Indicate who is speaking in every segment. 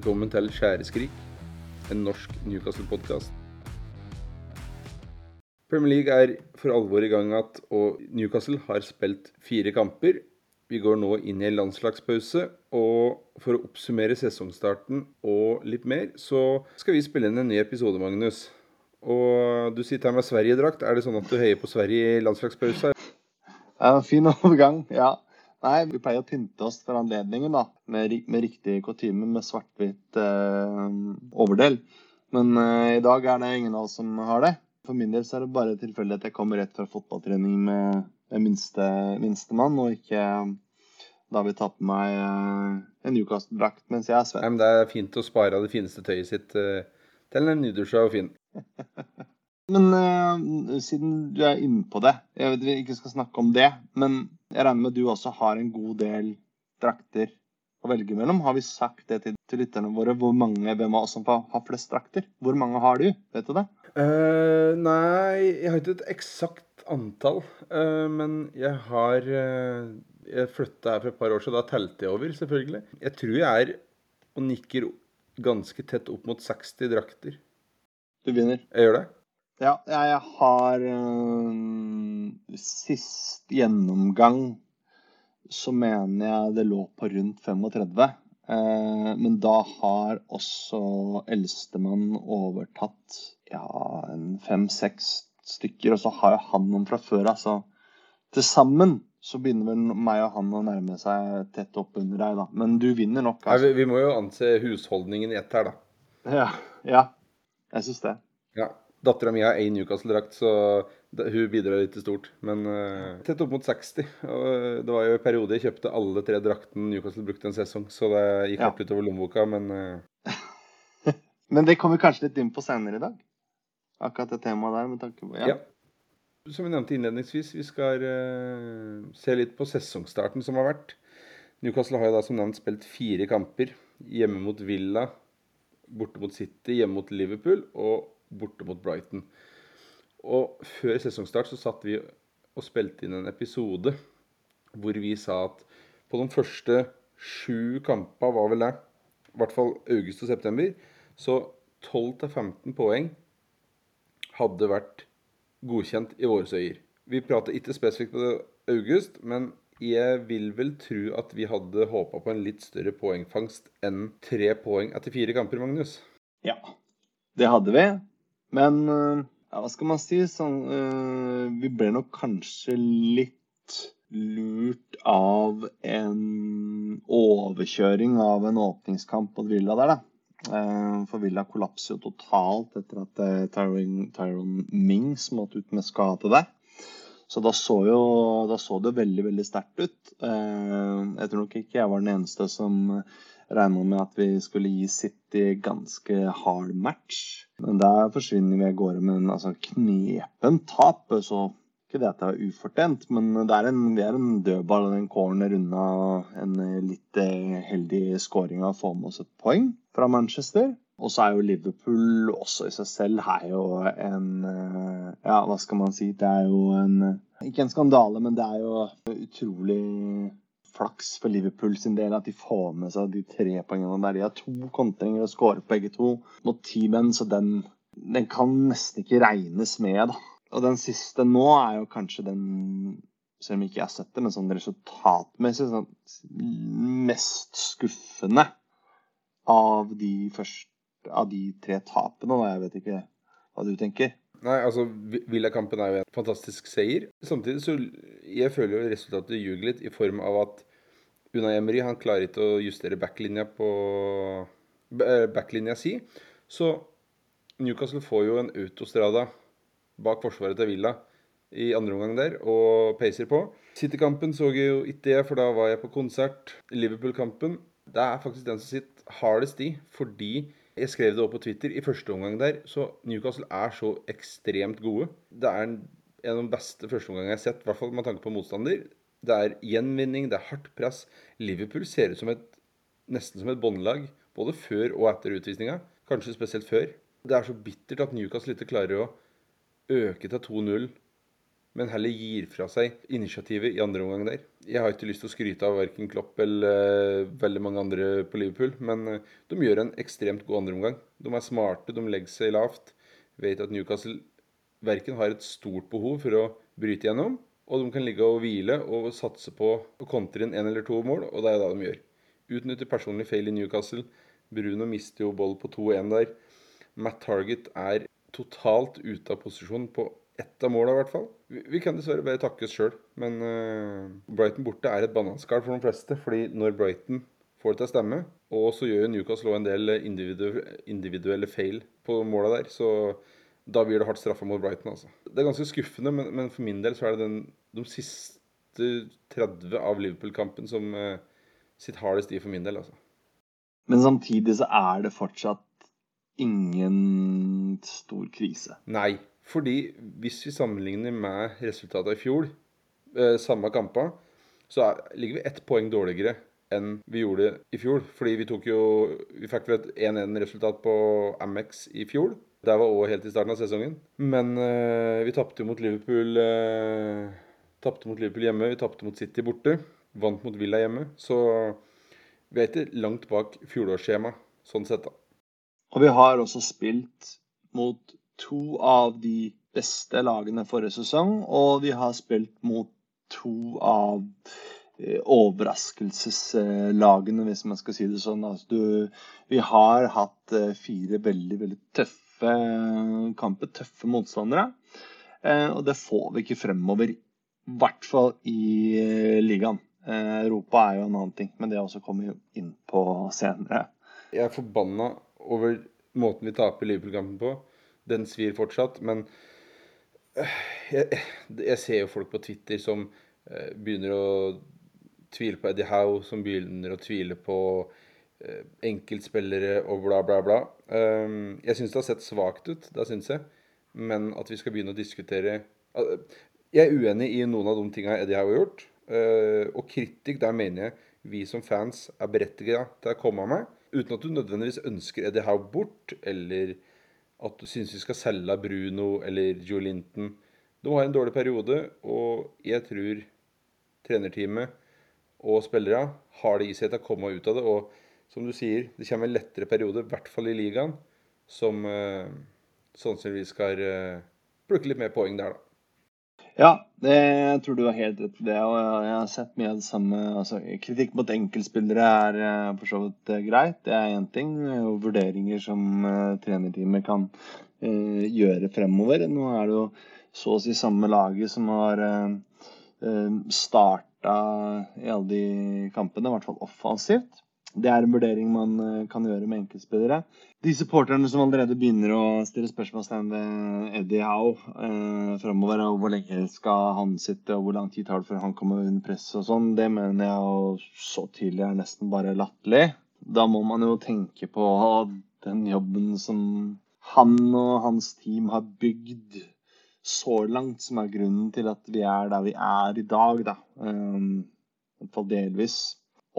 Speaker 1: Velkommen til Skjæreskrik, en norsk Newcastle-podkast. Premier League er for alvor i gang igjen, og Newcastle har spilt fire kamper. Vi går nå inn i en landslagspause, og for å oppsummere sesongstarten og litt mer, så skal vi spille inn en ny episode, Magnus. Og du sitter her med Sverige-drakt. Er det sånn at du heier på Sverige i landslagspausa?
Speaker 2: Ja, fin overgang, ja. Nei, vi pleier å pynte oss for anledningen, da. Med, med riktig kutyme med svart-hvitt eh, overdel. Men eh, i dag er det ingen av oss som har det. For min del så er det bare tilfeldig at jeg kommer rett fra fotballtrening med, med minste, minstemann, og ikke da vil ta på meg eh, en Newcastle-drakt mens jeg er svett.
Speaker 1: Men Det er fint å spare av det fineste tøyet sitt eh, til en nydusja og fin.
Speaker 2: Men uh, siden du er inne på det, jeg vet vi ikke skal snakke om det, men jeg regner med at du også har en god del drakter å velge mellom. Har vi sagt det til, til lytterne våre? Hvor mange, Hvem av oss som har flest drakter? Hvor mange har du? Vet du det?
Speaker 1: Uh, nei, jeg har ikke et eksakt antall. Uh, men jeg har uh, Jeg flytta her for et par år siden. Da telte jeg over, selvfølgelig. Jeg tror jeg er og nikker ganske tett opp mot 60 drakter.
Speaker 2: Du vinner.
Speaker 1: Jeg gjør det?
Speaker 2: Ja, jeg har øh, Sist gjennomgang så mener jeg det lå på rundt 35. Eh, men da har også eldstemann overtatt ja, en fem-seks stykker. Og så har jo han noen fra før av, så til sammen så begynner vel meg og han å nærme seg tett opp under deg, da. Men du vinner nok.
Speaker 1: Altså. Nei, vi, vi, må jo anse husholdningen i ett her, da.
Speaker 2: Ja. ja jeg syns det.
Speaker 1: Ja. Dattera mi har én Newcastle-drakt, så hun bidrar litt til stort. Men uh, tett opp mot 60. Og det var jo en periode jeg kjøpte alle tre draktene Newcastle brukte en sesong, så det gikk ja. utover lommeboka, men uh...
Speaker 2: Men det kommer vi kanskje litt inn på senere i dag? Akkurat det temaet der, med tanke på ja.
Speaker 1: ja. Som vi nevnte innledningsvis, vi skal uh, se litt på sesongstarten som har vært. Newcastle har jo da som nevnt spilt fire kamper. Hjemme mot Villa, borte mot City, hjemme mot Liverpool og borte mot Brighton. Og før sesongstart så satt vi og spilte inn en episode hvor vi sa at på de første sju kampene var vel det, i hvert fall august og september, så 12-15 poeng hadde vært godkjent i våre øyer. Vi prater ikke spesifikt på august, men jeg vil vel tro at vi hadde håpa på en litt større poengfangst enn tre poeng etter fire kamper, Magnus.
Speaker 2: Ja, det hadde vi. Men eh, ja, hva skal man si? Sånn, uh, vi ble nok kanskje litt lurt av en overkjøring av en åpningskamp på Villa der, da. Uh, for Villa kollapser jo totalt etter at Tyron, Tyron Mings måtte ut med skade der. Så da så, jo, da så det veldig, veldig sterkt ut. Jeg tror nok ikke jeg var den eneste som regna med at vi skulle gi City ganske hard match. Men der forsvinner vi av gårde med en altså, knepen tap. Så ikke det at det er ufortjent, men det er en, det er en dødball, en corner unna en litt eh, heldig scoring av å få med oss et poeng fra Manchester. Og så er jo Liverpool også i seg selv her jo en eh, Ja, hva skal man si? Det er jo en Ikke en skandale, men det er jo utrolig flaks for Liverpool sin del at de får med seg de tre poengene der. De har to kontringer og skårer begge to mot ti menn, så den, den, kan nesten ikke regnes med. Og den siste nå er jo kanskje den, selv om ikke jeg har sett det, men sånn resultatmessig sånn mest skuffende av de, første, av de tre tapene. Og Jeg vet ikke hva du tenker.
Speaker 1: Nei, altså Villa-kampen er jo en fantastisk seier. Samtidig så jeg føler jo resultatet ljuger litt, i form av at Unai Emery han klarer ikke å justere backlinja på eh, backlinja si. Så Newcastle får jo en autostrada bak forsvaret til Villa i andre omgang der, og peiser på. City-kampen så jeg jo ikke det, for da var jeg på konsert. Liverpool-kampen det er faktisk den som sitter hardest i, fordi jeg skrev det opp på Twitter i første omgang der, så Newcastle er så ekstremt gode. Det er en, av de beste førsteomgangene jeg har sett, i hvert fall med tanke på motstander. Det er gjenvinning, det er hardt press. Liverpool ser ut som et, nesten som et båndlag, både før og etter utvisninga. Kanskje spesielt før. Det er så bittert at Newcastle ikke klarer å øke til 2-0 men heller gir fra seg initiativet i andre omgang der. Jeg har ikke lyst til å skryte av verken Klopp eller uh, veldig mange andre på Liverpool, men uh, de gjør en ekstremt god andreomgang. De er smarte, de legger seg lavt. Vet at Newcastle verken har et stort behov for å bryte gjennom, og de kan ligge og hvile og satse på å kontre inn én eller to mål, og det er det de gjør. Utnytter personlig feil i Newcastle. Bruno mister jo ball på 2-1 der. Matt Target er totalt ute av posisjon på ett av måla, i hvert fall. Vi, kan dessverre bare takke oss sjøl. Men uh, Brighton borte er et bananskall for de fleste. fordi når Brighton får det til å stemme, og så gjør Newcastle en del individu individuelle feil på måla der, så da blir det hardt straffa mot Brighton. altså. Det er ganske skuffende, men, men, for min del så er det den, de siste 30 av Liverpool-kampen som uh, sitter hardest i for min del. altså.
Speaker 2: Men samtidig så er det fortsatt ingen stor krise.
Speaker 1: Nei, fordi hvis vi sammenligner med resultatet i fjor, eh, samme kamper, så er, ligger vi ett poeng dårligere enn vi gjorde i fjor. Fordi vi tok jo Vi fikk vel et 1-1-resultat på Amex i fjor. Det var òg helt i starten av sesongen. Men eh, vi tapte mot Liverpool eh, Tapte mot Liverpool hjemme, vi tapte mot City borte. Vant mot Villa hjemme. Så vi er ikke langt bak fjorårsskjemaet, sånn sett, da.
Speaker 2: Og vi har også spilt mot to av de beste lagene forrige sesong, og vi har spilt mot to av eh, overraskelseslagene, hvis man skal si det sånn. Altså, du, vi har hatt eh, fire veldig, veldig tøffe kamper, tøffe motstandere. Eh, og det får vi ikke fremover, i hvert fall i ligaen. Europa er jo en annen ting, men det også kommer vi inn på senere.
Speaker 1: Jeg er forbanna over måten vi taper Liverpool-kampen på den svir fortsatt. Men øh, jeg, jeg, ser jo folk på Twitter som begynner å tvile på Eddie Howe, som begynner å tvile på enkeltspillere og bla, bla, bla. Um, jeg syns det har sett svakt ut, det syns jeg. Men at vi skal begynne å diskutere Jeg er uenig i noen av de tinga Eddie Howe har gjort. og kritikk, der mener jeg vi som fans er berettiga til å komme med. Uten at du nødvendigvis ønsker Eddie Howe bort, eller at du syns vi skal selge Bruno eller Joe Linton. De har en dårlig periode, og jeg tror trenerteamet og spillere har det i seg til å komme ut av det. Og som du sier, det kommer en lettere periode, i hvert fall i ligaen, som eh, sannsynligvis skal eh, plukke litt mer poeng der, da.
Speaker 2: Ja, det, jeg tror du har helt rett i det. og Jeg har sett mye av det samme. Altså, kritikk mot enkeltspillere er uh, for så vidt uh, greit. Det er én ting. Og vurderinger som uh, trenerteamet kan uh, gjøre fremover. Nå er det jo så å si samme laget som har uh, starta i alle de kampene, i hvert fall offensivt. Det er en vurdering man eh, kan gjøre med enkeltspillere. De supporterne som allerede begynner å stille spørsmålstegn ved Eddie Howe eh, framover, og hvor lenge skal han sitte, og hvor lang tid tar det før han kommer under press og sånn, det mener jeg så tidlig er nesten bare latterlig. Da må man jo tenke på den jobben som han og hans team har bygd så langt, som er grunnen til at vi er der vi er i dag, da. Um, I hvert fall delvis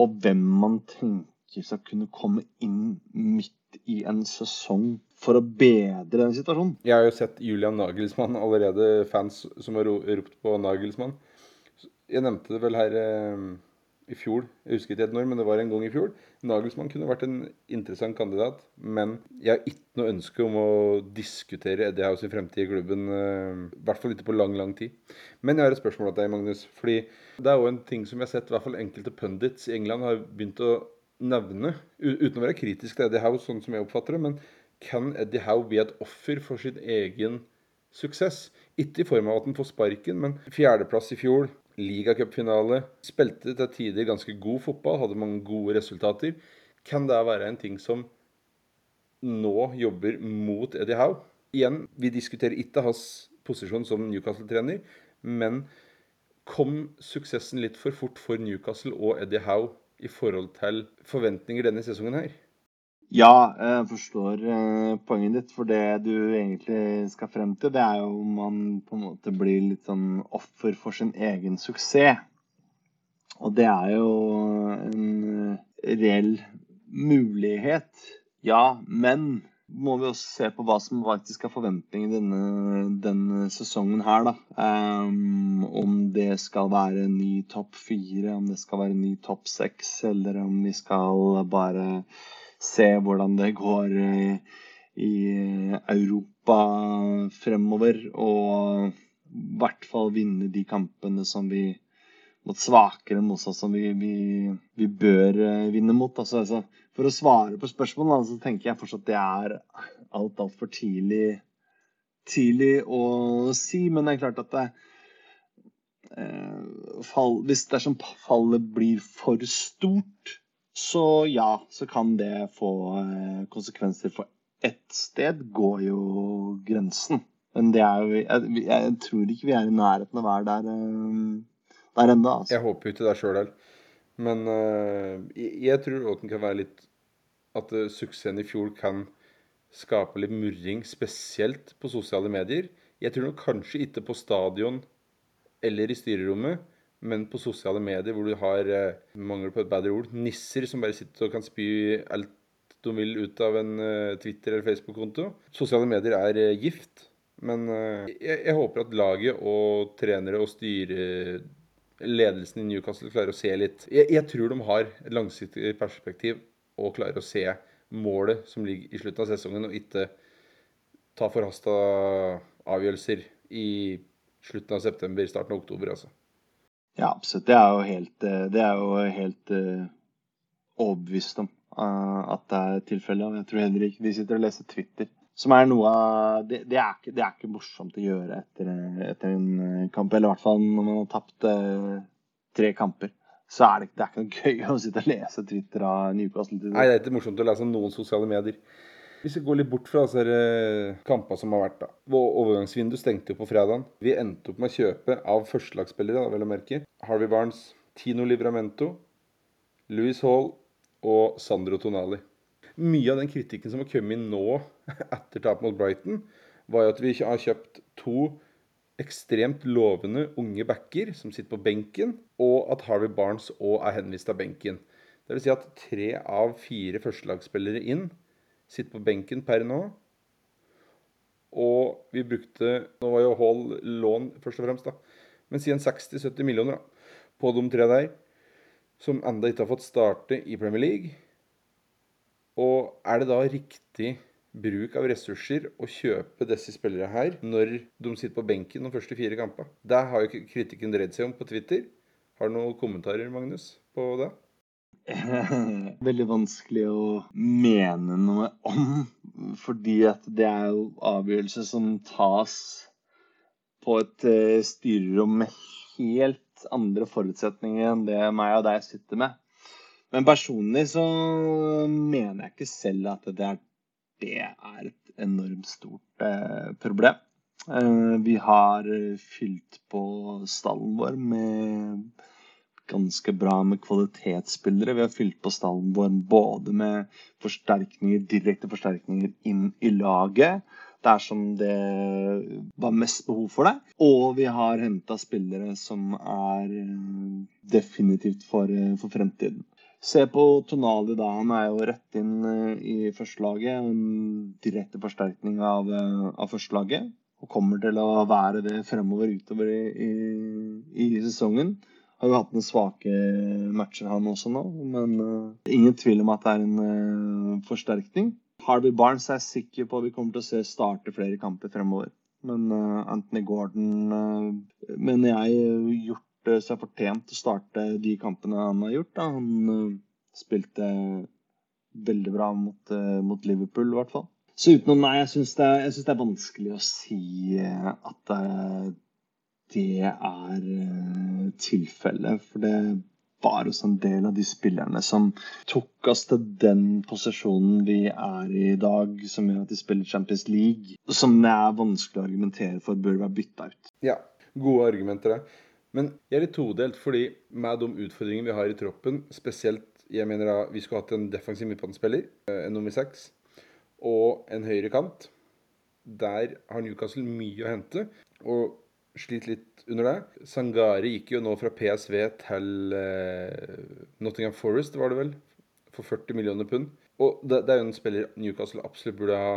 Speaker 2: og hvem man tenker skal kunne komme inn midt i en sesong for å bedre den situasjonen.
Speaker 1: Jeg har jo sett Julian Nagelsmann allerede, fans som har ropt på Nagelsmann. Jeg nevnte det vel her eh, i fjor, jeg husker ikke helt når, men det var en gang i fjor. Nagelsmann kunne vært en interessant kandidat, men jeg har ikke noe ønske om å diskutere Eddie House i fremtid i klubben. Eh, I hvert fall ikke på lang, lang tid. Men jeg har et spørsmål til deg, Magnus. fordi det er òg en ting som jeg har sett i hvert fall enkelte pundits i England har begynt å nevne, uten å være kritisk til Eddie Howe, sånn som jeg oppfatter det. Men kan Eddie Howe bli et offer for sin egen suksess? Ikke i form av at han får sparken, men fjerdeplass i fjor, ligacupfinale. Spilte til tider ganske god fotball, hadde mange gode resultater. Kan det være en ting som nå jobber mot Eddie Howe? Igjen, vi diskuterer ikke hans posisjon som Newcastle-trener, men kom suksessen litt for fort for Newcastle og Eddie Howe i forhold til forventninger denne sesongen her?
Speaker 2: Ja, jeg forstår eh, poenget ditt. For det du egentlig skal frem til, det er jo om man på en måte blir litt sånn offer for sin egen suksess. Og det er jo en eh, reell mulighet. Ja, men må vi også se på hva som faktisk er forventningen denne, denne sesongen her, da. Um, om det skal være en ny topp fire, om det skal være en ny topp seks, eller om vi skal bare se hvordan det går i, i Europa fremover. Og i hvert fall vinne de kampene som vi mot svakere motstand som vi, vi, vi, bør eh, vinne mot. Altså, altså, for å svare på spørsmålet, så tenker jeg fortsatt det er alt altfor tidlig, tidlig å si. Men det er klart at det, eh, fall, hvis dersom fallet blir for stort, så ja, så kan det få eh, konsekvenser. For ett sted går jo grensen. Men det er jo jeg, jeg, tror ikke vi er i nærheten av å være der. Eh, der ennå. Altså.
Speaker 1: Jeg håper jo ikke det sjøl heller. Men uh, jeg, tror den kan være litt At uh, suksessen i fjor kan skape litt murring, spesielt på sosiale medier. Jeg tror nok kanskje ikke på stadion eller i styrerommet, men på sosiale medier hvor du har uh, mangel på et bedre ord nisser som bare sitter og kan spy alt de vil ut av en Twitter- eller Facebook-konto. Sosiale medier er gift. Men jeg, jeg, håper at laget og trenere og styre ledelsen i Newcastle klarer å se litt jeg, jeg, tror de har et langsiktig perspektiv og klarer å se målet som ligger i slutten av sesongen, og ikke ta forhasta avgjørelser i slutten av september, starten av oktober. altså.
Speaker 2: Ja, absolutt. Det er jo helt, eh, det er jo helt uh, overbevist om uh, at det er tilfellet. Jeg tror heller ikke de sitter og leser Twitter som er noe av det, det, er ikke, det, er ikke, morsomt å gjøre etter, etter, en eh, kamp. Eller i hvert fall når man har tapt uh, tre kamper. Så er det, det er ikke noe gøy å sitte og lese Twitter av Newcastle.
Speaker 1: Nei, det er ikke morsomt å lese noen sosiale medier. Hvis vi går litt bort fra disse eh, kampene som har vært, da. Overgangsvinduet stengte jo på fredagen. Vi endte opp med å kjøpe av førstelagsspillere, vel å merke. Harvey Barnes, Tino Livramento, Louis Hall og Sandro Tonali mye av den kritikken som har kommet inn nå etter tap mot Brighton, var jo at vi har kjøpt to ekstremt lovende unge backer som sitter på benken, og at Harvey Barnes òg er henvist av benken. Vil si at tre av fire førstelagsspillere inn sitter på benken per nå. Og vi brukte Nå var jo Hall lån, først og fremst, da. Men si en 60-70 millioner da, på de tre der, som enda ikke har fått starte i Premier League. Og er det da riktig bruk av ressurser å kjøpe disse spillere her når de sitter på benken de første fire kampene? Det har jo kritikken dreid seg om på Twitter. Har du noen kommentarer, Magnus, på det?
Speaker 2: Veldig vanskelig å mene noe om, fordi at det er jo avgjørelser som tas på et eh, styrerom med helt andre forutsetninger enn det meg og deg sitter med. Men personlig så mener jeg ikke selv at det er, det er et enormt stort eh, problem. Eh, vi har fylt på stallen vår med ganske bra med kvalitetsspillere. Vi har fylt på stallen vår både med forsterkninger, direkte forsterkninger inn i laget dersom det var mest behov for det. Og vi har henta spillere som er eh, definitivt for, eh, for fremtiden. Se på Tonali, da. Han er jo rett inn eh, i førstelaget. En direkte forsterkning av, eh, av førstelaget. Og kommer til å være det fremover utover i, i, i, sesongen. Har jo hatt noen svake matcher, han også nå. Men uh, ingen tvil om at det er en uh, forsterkning. Harvey Barnes er jeg sikker på at vi kommer til å se starte flere kamper fremover. Men uh, Anthony Gordon mener jeg gjort seg fortjent å starte de kampene han har gjort. Da. Han uh, spilte veldig bra mot, uh, mot, Liverpool, i hvert fall. Så utenom nei, jeg syns det, det, er vanskelig å si at det er tilfellet. For det var også en del av de spillerne som tok oss til den posisjonen vi er i i dag, som gjør at de spiller Champions League, som det er vanskelig å argumentere for bør være bytta ut.
Speaker 1: Ja, gode argumenter, det. Men jeg er litt todelt, fordi med de utfordringene vi har i troppen, spesielt jeg mener da vi skulle hatt en defensiv midtbanespiller, eh, en nummer seks, og en høyre kant. Der har Newcastle mye å hente, og sliter litt under det. Sangari gikk jo nå fra PSV til eh, Nottingham Forest, var det vel, for 40 millioner pund. Og det, det er jo en spiller Newcastle absolutt burde ha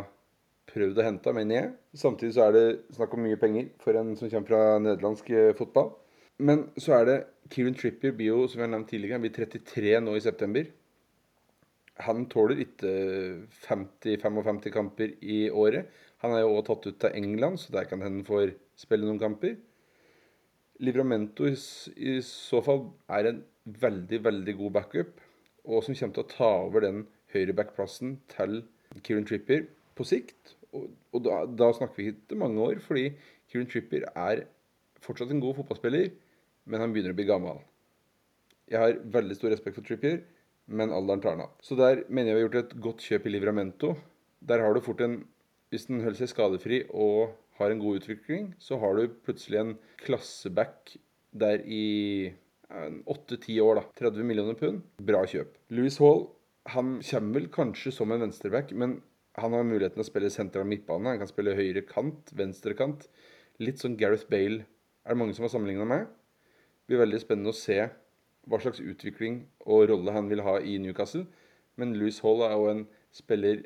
Speaker 1: prøvd å hente, mener jeg. Samtidig så er det snakk om mye penger for en som kommer fra nederlandsk eh, fotball. Men så er det Kieran Trippier blir jo, som jeg har nevnt tidligere, han blir 33 nå i september. Han tåler ikke 50-55 kamper i året. Han er jo også tatt ut til England, så der kan hende får spille noen kamper. Livramento i, så fall er en veldig, veldig god backup, og som kommer til å ta over den høyrebackplassen til Kieran Trippier på sikt. Og, og da, da, snakker vi ikke mange år, fordi Kieran Trippier er fortsatt en god fotballspiller, men han begynner å bli gammel. Jeg har veldig stor respekt for Trippier, men alderen tar han av. Så der mener jeg vi har gjort et godt kjøp i Livramento. Der har du fort en Hvis den holder seg skadefri og har en god utvikling, så har du plutselig en klasseback der i åtte-ti år, da. 30 millioner pund. Bra kjøp. Louis Hall han kommer vel kanskje som en venstreback, men han har muligheten å spille sentral midtbane. Han kan spille høyre kant, venstre kant. Litt sånn Gareth Bale er det mange som har sammenligna med. Blir veldig spennende å se hva slags utvikling og rolle han vil ha i Newcastle. Men Louis Hall er jo en spiller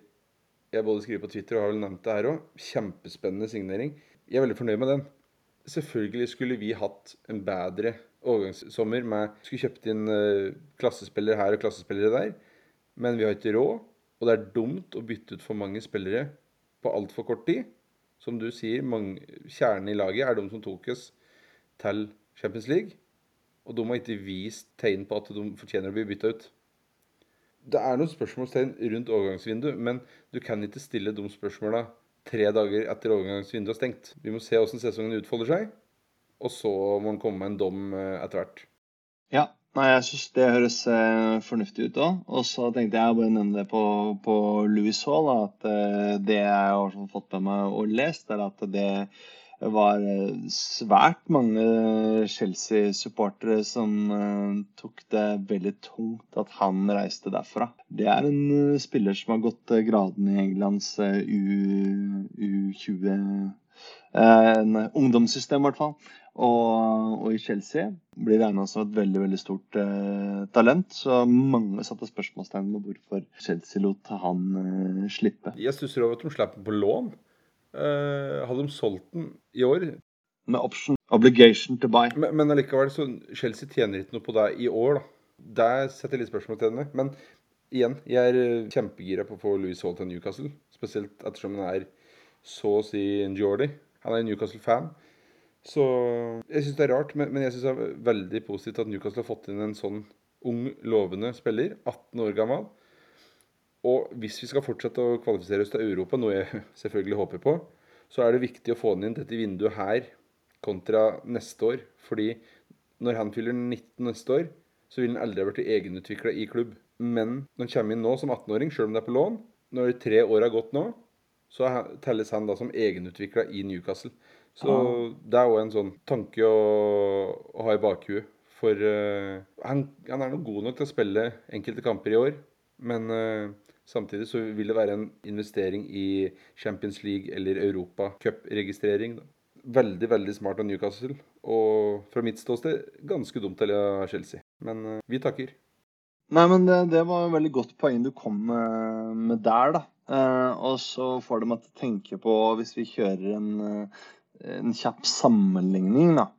Speaker 1: jeg både skriver på Twitter og har vel nevnt det her òg. Kjempespennende signering. Jeg er veldig fornøyd med den. Selvfølgelig skulle vi hatt en bedre overgangssommer med Skulle kjøpt inn uh, klassespillere her og klassespillere der. Men vi har ikke råd. Og det er dumt å bytte ut for mange spillere på altfor kort tid. Som du sier, mange, kjernen i laget er de som tok oss til Champions League. Og de har ikke vist tegn på at de fortjener å bli bytta ut. Det er noen spørsmålstegn rundt overgangsvinduet, men du kan ikke stille de spørsmåla tre dager etter overgangsvinduet er stengt. Vi må se hvordan sesongen utfolder seg, og så må man komme med en dom eh, etter hvert.
Speaker 2: Ja, Nei, jeg syns det høres eh, fornuftig ut òg. Og så tenkte jeg bare nevne det på, på Louis Hall, at eh, det jeg har fått med meg og lest, er at det var eh, svært mange Chelsea-supportere som eh, tok det veldig tungt at han reiste derfra. Det er en eh, spiller som har gått graden i Englands U, U20 en ungdomssystem, i hvert fall. Og, og, i Chelsea blir regna som et veldig veldig stort eh, talent. Så mange satte spørsmålstegn ved hvorfor Chelsea lot han eh, slippe.
Speaker 1: Jeg stusser over at de slapp på lån. Eh, hadde de solgt den i år
Speaker 2: Med option obligation to buy.
Speaker 1: Men, men allikevel, så Chelsea tjener ikke noe på det i år, da. Der setter jeg litt spørsmålstegn ved. Men igjen, jeg er eh, kjempegira på å få Louis Hall til Newcastle. Spesielt ettersom han er så å si en Jordy. Han er en Newcastle-fan. Så jeg syns det er rart, men, men jeg syns det er veldig positivt at Newcastle har fått inn en sånn ung, lovende spiller. 18 år gammel. Og hvis vi skal fortsette å kvalifisere oss til Europa, noe jeg selvfølgelig håper på, så er det viktig å få den inn dette vinduet her kontra neste år. Fordi når han fyller 19 neste år, så vil han aldri ha blitt egenutvikla i klubb. Men når han kommer inn nå som 18-åring, sjøl om det er på lån, når de tre år har gått nå, så telles han da som egenutvikla i Newcastle. Så ah. det er òg en sånn tanke å, å ha i bakhuet. For uh, han, han, er nok god nok til å spille enkelte kamper i år. Men uh, samtidig så vil det være en investering i Champions League eller Europa Cup-registrering. Veldig, veldig smart av Newcastle. Og fra mitt ståsted ganske dumt av Chelsea. Men uh, vi takker.
Speaker 2: Nei, men det, det var et veldig godt poeng du kom med, med der, da. og så får det meg til å tenke på, hvis vi kjører en en kjapp sammenligning da,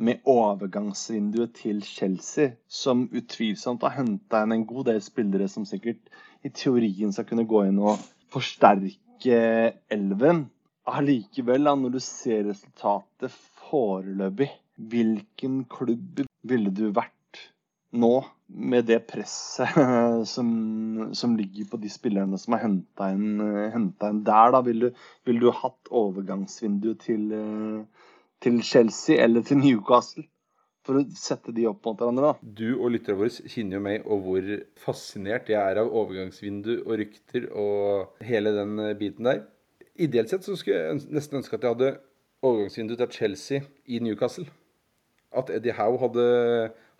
Speaker 2: med overgangsvinduet til Chelsea, som utvilsomt har henta inn en god del spillere som sikkert i teorien skal kunne gå inn og forsterke elven. Allikevel, når du ser resultatet foreløpig, hvilken klubb ville du vært nå, med det presset som, som ligger på de spillerne som er henta inn, inn, der, da ville du, vil du hatt overgangsvinduet til, til, Chelsea eller til Newcastle? For å sette de opp mot hverandre, da.
Speaker 1: Du og lytterne våre kjenner jo meg og hvor fascinert jeg er av overgangsvindu og rykter og hele den eh, biten der. Ideelt sett så skulle jeg nesten ønske at jeg hadde overgangsvindu til Chelsea i Newcastle. At Eddie Howe hadde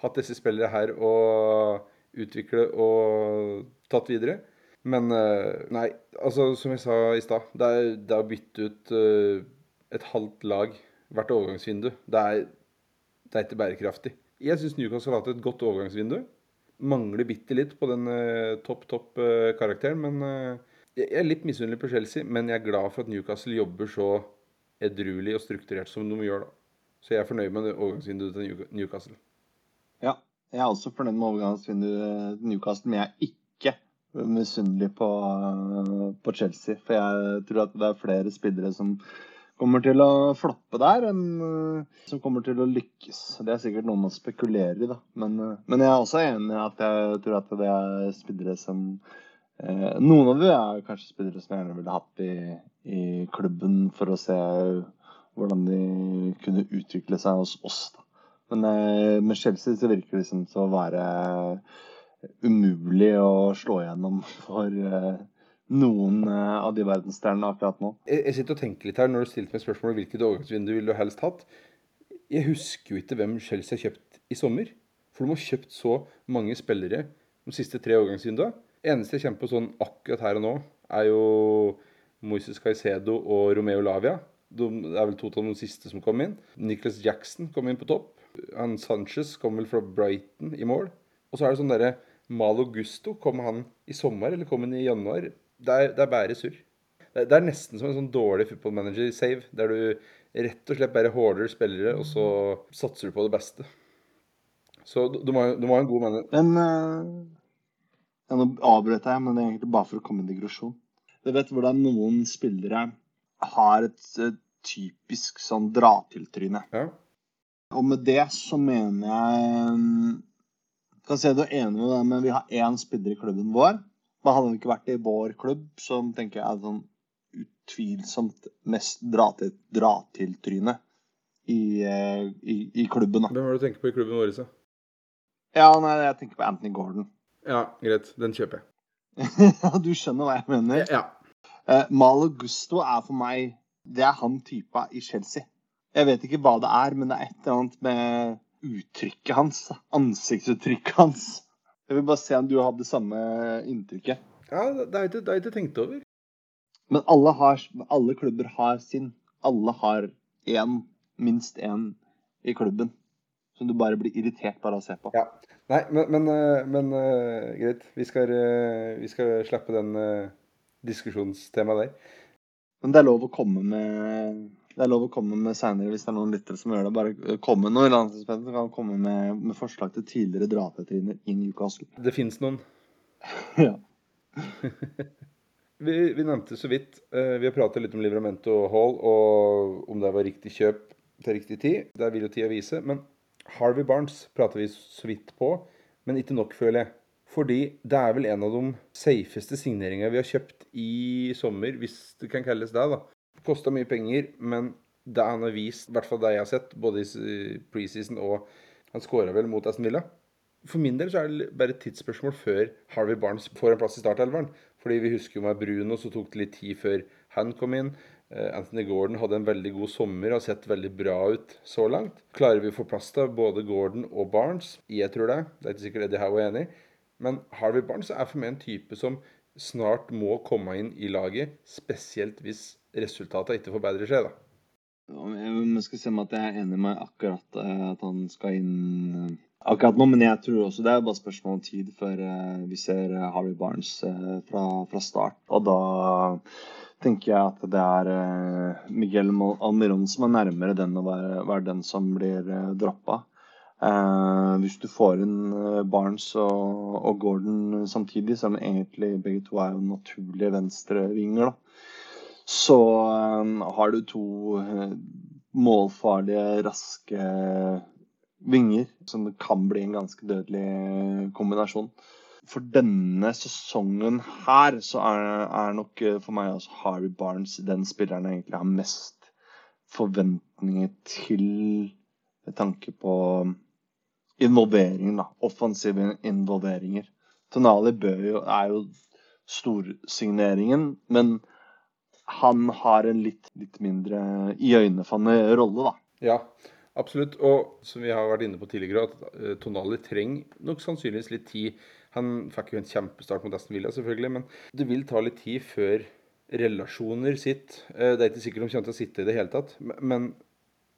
Speaker 1: hatt disse spillere her og utvikle og tatt videre. Men eh, nei, altså som jeg sa i stad, det, det, er å bytte ut uh, et halvt lag hvert overgangsvindu. Det er, det er ikke bærekraftig. Jeg syns Newcastle har hatt et godt overgangsvindu. mangler bitte litt på den uh, topp, topp uh, karakteren. Men uh, jeg er litt misunnelig på Chelsea, men jeg er glad for at Newcastle jobber så edruelig og strukturert som de gjør, da. Så jeg er fornøyd med overgangsvinduet til Newcastle.
Speaker 2: Ja, jeg er også fornøyd med overgangsvinduet til Newcastle, men jeg er ikke misunnelig på, på Chelsea. For jeg tror at det er flere spillere som kommer til å floppe der, enn uh, som kommer til å lykkes. Det er sikkert noe man spekulerer i, da. Men, uh, men jeg er også enig i at jeg tror at det er spillere som uh, Noen av dem er kanskje spillere som jeg gjerne ville hatt i, i, klubben for å se hvordan de kunne utvikle seg hos oss. da. Men med Chelsea så virker det liksom til å være umulig å slå igjennom for noen eh, av de verdensstjernene akkurat nå.
Speaker 1: Jeg, sitter og tenker litt her når du stilte meg spørsmål om hvilket overgangsvindu ville du helst hatt. Jeg husker jo ikke hvem Chelsea har kjøpt i sommer. For de har kjøpt så mange spillere de siste tre overgangsvinduene. Eneste jeg kommer på sånn akkurat her og nå, er jo Moises Caicedo og Romeo Lavia. De, det er vel to av de siste som kom inn. Nicholas Jackson kom inn på topp. Han Sanchez kom vel fra Brighton i mål. Og så er det sånn derre Malo Gusto. Kom han i sommer, eller kom han i januar? Det er, det er bare surr. Det, det, er nesten som en sånn dårlig football manager-save, der du rett og slett bare håler spillere, og så satser du på det beste. Så du, du, må, du må, ha en god manager.
Speaker 2: Men uh, Nå avbrøt jeg, men det er egentlig bare for å komme i digresjon. Du vet hvordan noen spillere har et, et typisk sånn dra-til-tryne.
Speaker 1: Ja.
Speaker 2: Og med det så mener jeg Kan si at du er enig med det, men vi har én spiller i klubben vår men hadde han ikke vært i vår klubb, som tenker jeg er sånn utvilsomt mest dra-til-tryne i, eh, i, i, klubben.
Speaker 1: Da. Hvem har det du tenker på i klubben vår? Så?
Speaker 2: Ja, nei, Jeg tenker på Anthony Gordon.
Speaker 1: Ja, greit. Den kjøper jeg.
Speaker 2: du skjønner hva jeg mener?
Speaker 1: Ja.
Speaker 2: Uh, Malo Gusto er for meg Det er han typa i Chelsea. Jeg vet ikke hva det er, men det er et eller annet med uttrykket hans. Ansiktsuttrykket hans jeg vil bare se om du har det samme inntrykket.
Speaker 1: Ja, det har jeg ikke tenkt over.
Speaker 2: Men alle, har, alle klubber har sin. Alle har én, minst én i klubben. Som du bare blir irritert bare av å se på.
Speaker 1: Ja. Nei, men, men, eh, men uh, greit. Vi skal, uh, vi skal slappe den uh, diskusjonstemaet der.
Speaker 2: Men det er lov å komme med det er lov å komme med seinere hvis det er noen lyttere som gjør det. Bare komme med noe landslagsspillere som kan komme med, med, forslag til tidligere drapetriner i Newcastle.
Speaker 1: Det fins noen.
Speaker 2: ja.
Speaker 1: vi, vi, nevnte så vidt uh, Vi har pratet litt om Livramento Hall og om det var riktig kjøp til riktig tid. Det vil jo tida vise. Men Harvey Barnes prater vi så vidt på, men ikke nok, føler jeg. Fordi det er vel en av de safeste signeringene vi har kjøpt i sommer, hvis det kan kalles det. da. Kosta mye penger, men det han har vist, i hvert fall det jeg har sett, både i preseason og Han skåra vel mot Aston Villa. For min del så er det bare et tidsspørsmål før Harvey Barnes får en plass i startelveren. Fordi vi husker jo med Bruno, så tok det litt tid før han kom inn. Eh, Anthony Gordon hadde en veldig god sommer og har sett veldig bra ut så langt. Klarer vi å få plass til både Gordon og Barnes? Jeg tror det. Det er ikke sikkert Eddie Howe er enig. Men Harvey Barnes er for meg en type som snart må komme inn i laget, spesielt hvis resultatet ikke forbedrer seg, da.
Speaker 2: Jeg skal se om at jeg er enig med akkurat eh, at han skal inn eh, akkurat nå, men jeg tror også det er bare spørsmål om tid før eh, vi ser Harry Barnes fra, fra start. Og da tenker jeg at det er Miguel Almiron som er nærmere den å være, være den som blir droppa. Eh, hvis du får inn Barnes og, og, Gordon samtidig, som egentlig begge to er jo naturlige venstrevinger, da så um, har du to uh, målfarlige, raske vinger, som kan bli en ganske dødelig kombinasjon. For denne sesongen her så er, er nok eh, for meg også Harry Barnes den spilleren jeg egentlig har mest forventninger til med tanke på involvering, da. Offensive involveringer. Tonali jo, er jo storsigneringen, men han har en litt, litt mindre iøynefallende rolle, da.
Speaker 1: Ja, absolutt. Og som vi har vært inne på tidligere, at uh, Tonali trenger nok sannsynligvis litt tid. Han fikk jo en kjempestart mot Aston Villa, selvfølgelig, men det vil ta litt tid før relasjoner sitter. Uh, det er ikke sikkert de kommer til å sitte i det hele tatt, men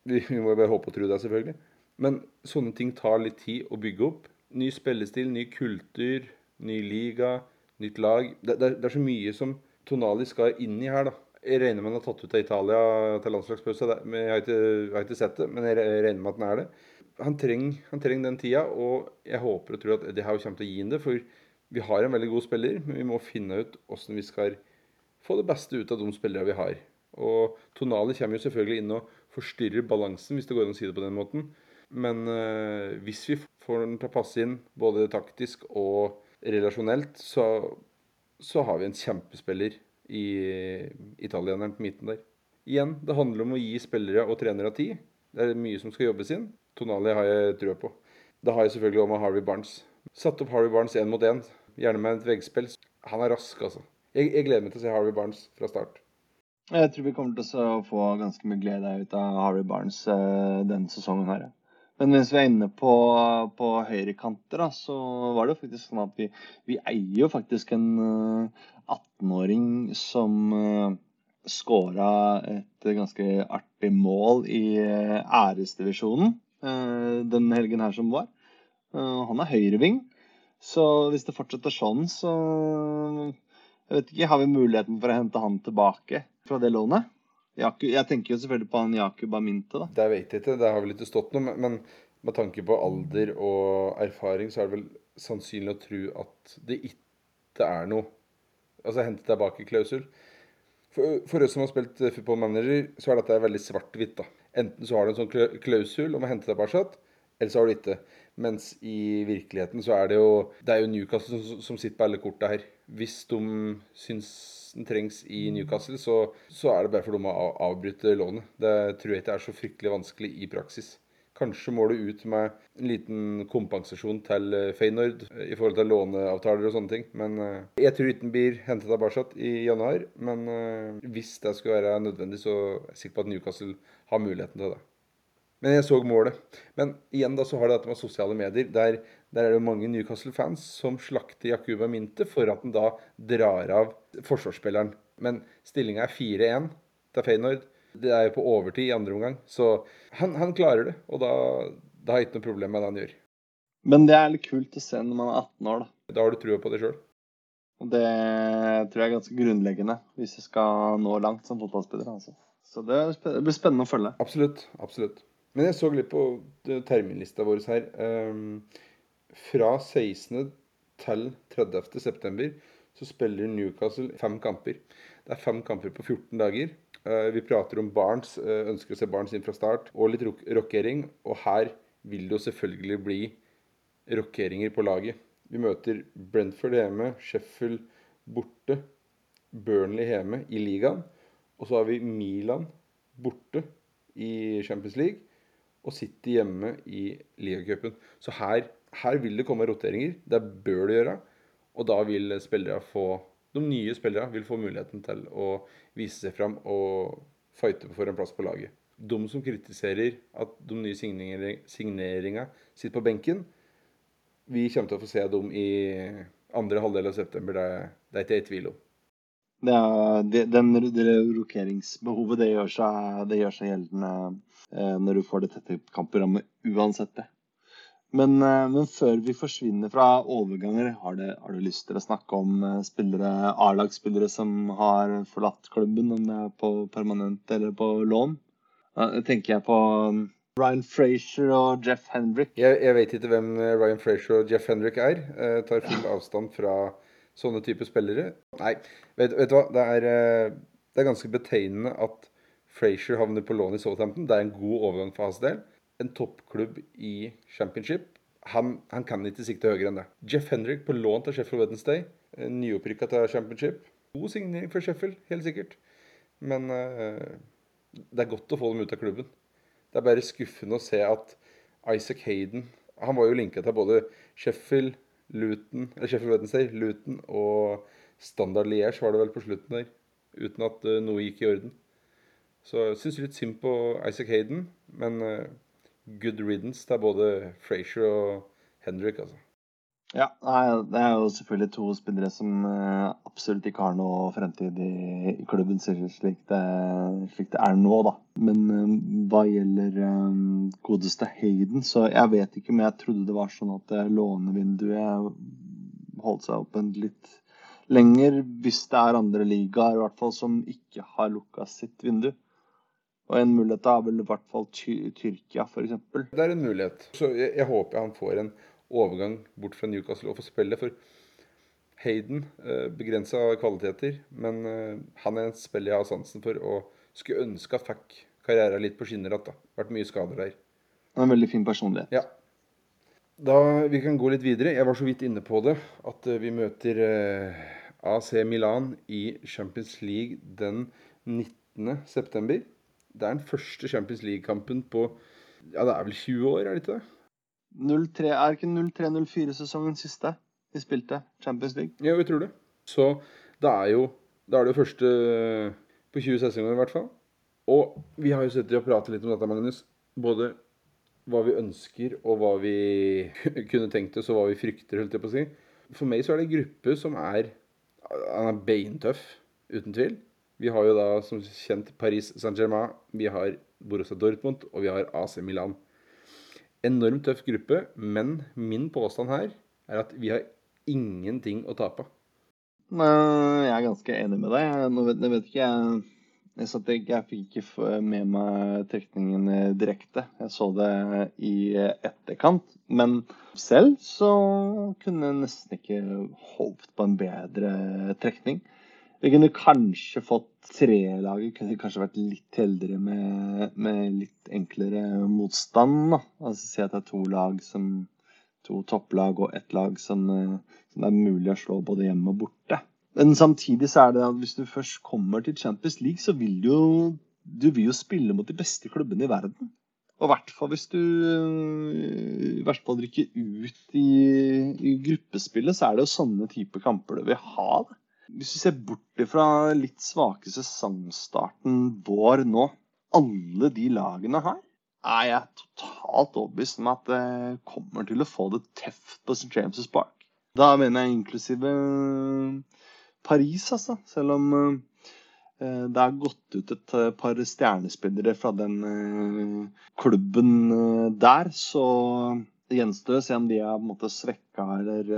Speaker 1: vi, må må bare håpe og tro det, selvfølgelig. Men sånne ting tar litt tid å bygge opp. ny spillestil, ny kultur, ny liga, nytt lag. Det, det, det er så mye som Tonali skal inn i her, da. Jeg regner med han har tatt ut av Italia til landslagspause. Jeg har ikke, jeg har ikke sett det, men jeg regner med at han er det. Han trenger, han trenger den tida, og jeg håper og tror at Eddie Howe kommer til å gi ham det. For vi har en veldig god spiller, men vi må finne ut hvordan vi skal få det beste ut av de spillere vi har. Og Tonali kommer jo selvfølgelig inn og forstyrrer balansen, hvis det går an å si det på den måten. Men øh, hvis vi får den til å passe inn både taktisk og relasjonelt, så, så har vi en kjempespiller i italieneren på midten der. Igjen, det handler om å gi spillere og trenere tid. Det er mye som skal jobbes inn. Tonali har jeg trua på. Det har jeg selvfølgelig med Harvey Barnes. Satt opp Harvey Barnes én mot én, gjerne med et veggspill. Han er rask, altså. Jeg, jeg, gleder meg til å se Harvey Barnes fra start.
Speaker 2: Jeg tror vi kommer til å få ganske mye glede ut av Harvey Barnes uh, denne sesongen her. Men mens vi er inne på, på høyrekanter, så var det jo faktisk sånn at vi, vi eier jo faktisk en eh, 18-åring som uh, skåra et ganske artig mål i uh, æresdivisjonen uh, den helgen her som var. Han er høyreving, så hvis det fortsetter sånn, så jeg vet ikke, Har vi muligheten for å hente han tilbake fra det lånet? Jeg tenker jo selvfølgelig på han Jakub Aminte. da.
Speaker 1: Det vet jeg ikke, det har vel ikke stått noe. Men med tanke på alder og erfaring, så er det vel sannsynlig å tro at det ikke er noe Altså hente tilbake-klausul. For, for, oss som har spilt football manager, så er dette veldig svart-hvitt. da. Enten så har du en sånn klausul om å hente tilbake, eller så har du ikke. Mens i virkeligheten så er det jo Det er jo Newcastle som, som sitter på alle korta her. Hvis de syns den trengs i Newcastle, så, så er det bare for dem å avbryte lånet. Det tror jeg ikke er så fryktelig vanskelig i praksis. Kanskje må du ut med en liten kompensasjon til Feyenoord Feynord eh, i forhold til låneavtaler og sånne ting. Men eh, jeg tror ikke den blir hentet tilbake i januar. Men hvis det skulle være nødvendig, så er jeg sikker på at Newcastle har muligheten til det. Men jeg så målet. Men igjen da så har det dette med sosiale medier. Der, der er det jo mange Newcastle-fans som slakter Jakuba Minte for at han da drar av forsvarsspilleren. Men stillinga er 4-1 til Feynord. Det er jo på overtid i andre omgang. Så han, han klarer det, og da, da har jeg ikke noe problem med det han gjør.
Speaker 2: Men det er litt kult å se når man er 18 år, da.
Speaker 1: Da har du trua på det sjøl.
Speaker 2: Og det tror jeg er ganske grunnleggende hvis du skal nå langt som fotballspiller. Altså. Så det blir spennende å følge.
Speaker 1: Absolutt. Absolutt. Men jeg så litt på terminlista vår her. Um, fra 16. til 30. september så spiller Newcastle fem kamper. Det er fem kamper på 14 dager. Uh, vi prater om Barents, uh, ønsker å se barns inn fra start, og litt rockering. Og her vil det jo selvfølgelig bli rockeringer på laget. Vi møter Brentford hjemme, Sheffield borte, Burnley hjemme i ligaen. Og så har vi Milan borte i Champions League og City hjemme i ligacupen. Så her, her, vil det komme roteringer. Det bør det gjøre. Og da vil spillere få de nye spillerne vil få muligheten til å vise seg fram og fighte for en plass på laget. De som kritiserer at de nye signeringene sitter på benken, vi kommer til å få se dem i andre halvdel av september. Det, det er ikke jeg i tvil om.
Speaker 2: Det, det, den, rokeringsbehovet det gjør seg, det seg gjeldende Eh, når du får det tette kampprogrammet uansett det. Men, eh, men, før vi forsvinner fra overganger, har du, har du lyst til å snakke om eh, spillere, A-lagsspillere som har forlatt klubben, om det er på permanent eller på lån? Da tenker jeg på um, Ryan Frazier og Jeff Hendrick.
Speaker 1: Jeg, jeg, vet ikke hvem Ryan Frazier og Jeff Hendrick er. Jeg tar full avstand fra sånne typer spillere. Nei, vet, vet du hva. Det er, det er ganske betegnende at Frazier havner på lån i Southampton. Det er en god overgang for hans del. En toppklubb i championship. Han, han, kan ikke sikte høyere enn det. Jeff Hendrick på lån til Sheffield Wednesday. Nyopprykka til championship. God signering for Sheffield, helt sikkert. Men uh, det er godt å få dem ut av klubben. Det er bare skuffende å se at Isaac Hayden Han var jo linka til både Sheffield, Luton, Sheffield Wednesday, Luton og Standard Liège var det vel på slutten der. Uten at uh, noe gikk i orden. Så jeg syns litt synd på Isaac Hayden, men uh, good riddance til både Frazier og Henrik, altså.
Speaker 2: Ja, det er jo selvfølgelig to spillere som eh, absolutt ikke har noe fremtid i, klubben, slik det, slik det er nå, da. Men eh, hva gjelder eh, godeste Hayden, så jeg vet ikke, men jeg trodde det var sånn at lånevinduet holdt seg åpent litt lenger hvis det er andre ligaer i hvert fall som ikke har lukka sitt vindu. Og en mulighet er vel i hvert fall Ty Tyrkia, f.eks.
Speaker 1: Det er en mulighet. Så jeg, jeg håper han får en overgang bort fra Newcastle og få spille. For Hayden eh, begrensa kvaliteter, men eh, han er en spiller jeg har sansen for og skulle ønske at fikk karrieren litt på skinner igjen. Vært mye skader der.
Speaker 2: En veldig fin personlighet.
Speaker 1: Ja. Da, Vi kan gå litt videre. Jeg var så vidt inne på det. At eh, vi møter eh, AC Milan i Champions League den 19.9. Det er den første Champions League-kampen på ja, det er vel 20 år, er det ikke det?
Speaker 2: 03, er ikke 03-04-sesongen siste vi spilte Champions League?
Speaker 1: Ja, vi tror det. Så det er jo da er det jo første på 20 sesonger i hvert fall. Og vi har jo sittet og pratet litt om dette, Magnus. Både hva vi ønsker, og hva vi kunne tenkt oss, og hva vi frykter, holdt jeg på å si. For meg så er det en gruppe som er Han er beintøff, uten tvil. Vi har jo da som kjent Paris Saint-Germain, vi har Borussia Dortmund, og vi har AC Milan. Enormt tøff gruppe, men min påstand her er at vi har ingenting å tape.
Speaker 2: Jeg er ganske enig med deg. Nå vet, jeg vet ikke jeg, jeg, satt, jeg fikk ikke med meg trekningen direkte. Jeg så det i etterkant. Men selv så kunne jeg nesten ikke håpet på en bedre trekning. Vi kunne kanskje fått trelaget, kunne kanskje vært litt heldigere med, med litt enklere motstand. Da. Altså Si at det er to lag som to topplag og ett lag som, som det er mulig å slå både hjemme og borte. Men samtidig så er det at hvis du først kommer til Champions League, så vil du jo du vil jo spille mot de beste klubbene i verden. Og i hvert fall hvis du i hvert fall rykker ut i, i, gruppespillet, så er det jo sånne type kamper du vil ha. Det. Hvis vi ser bort fra litt svake sesongstarten vår nå, alle de lagene her, er jeg totalt overbevist om at det kommer til å få det tøft på St. James' Park. Da mener jeg inklusive Paris, altså. Selv om eh, det har gått ut et par stjernespillere fra den eh, klubben eh, der, så gjenstår å se om de har på svekka eller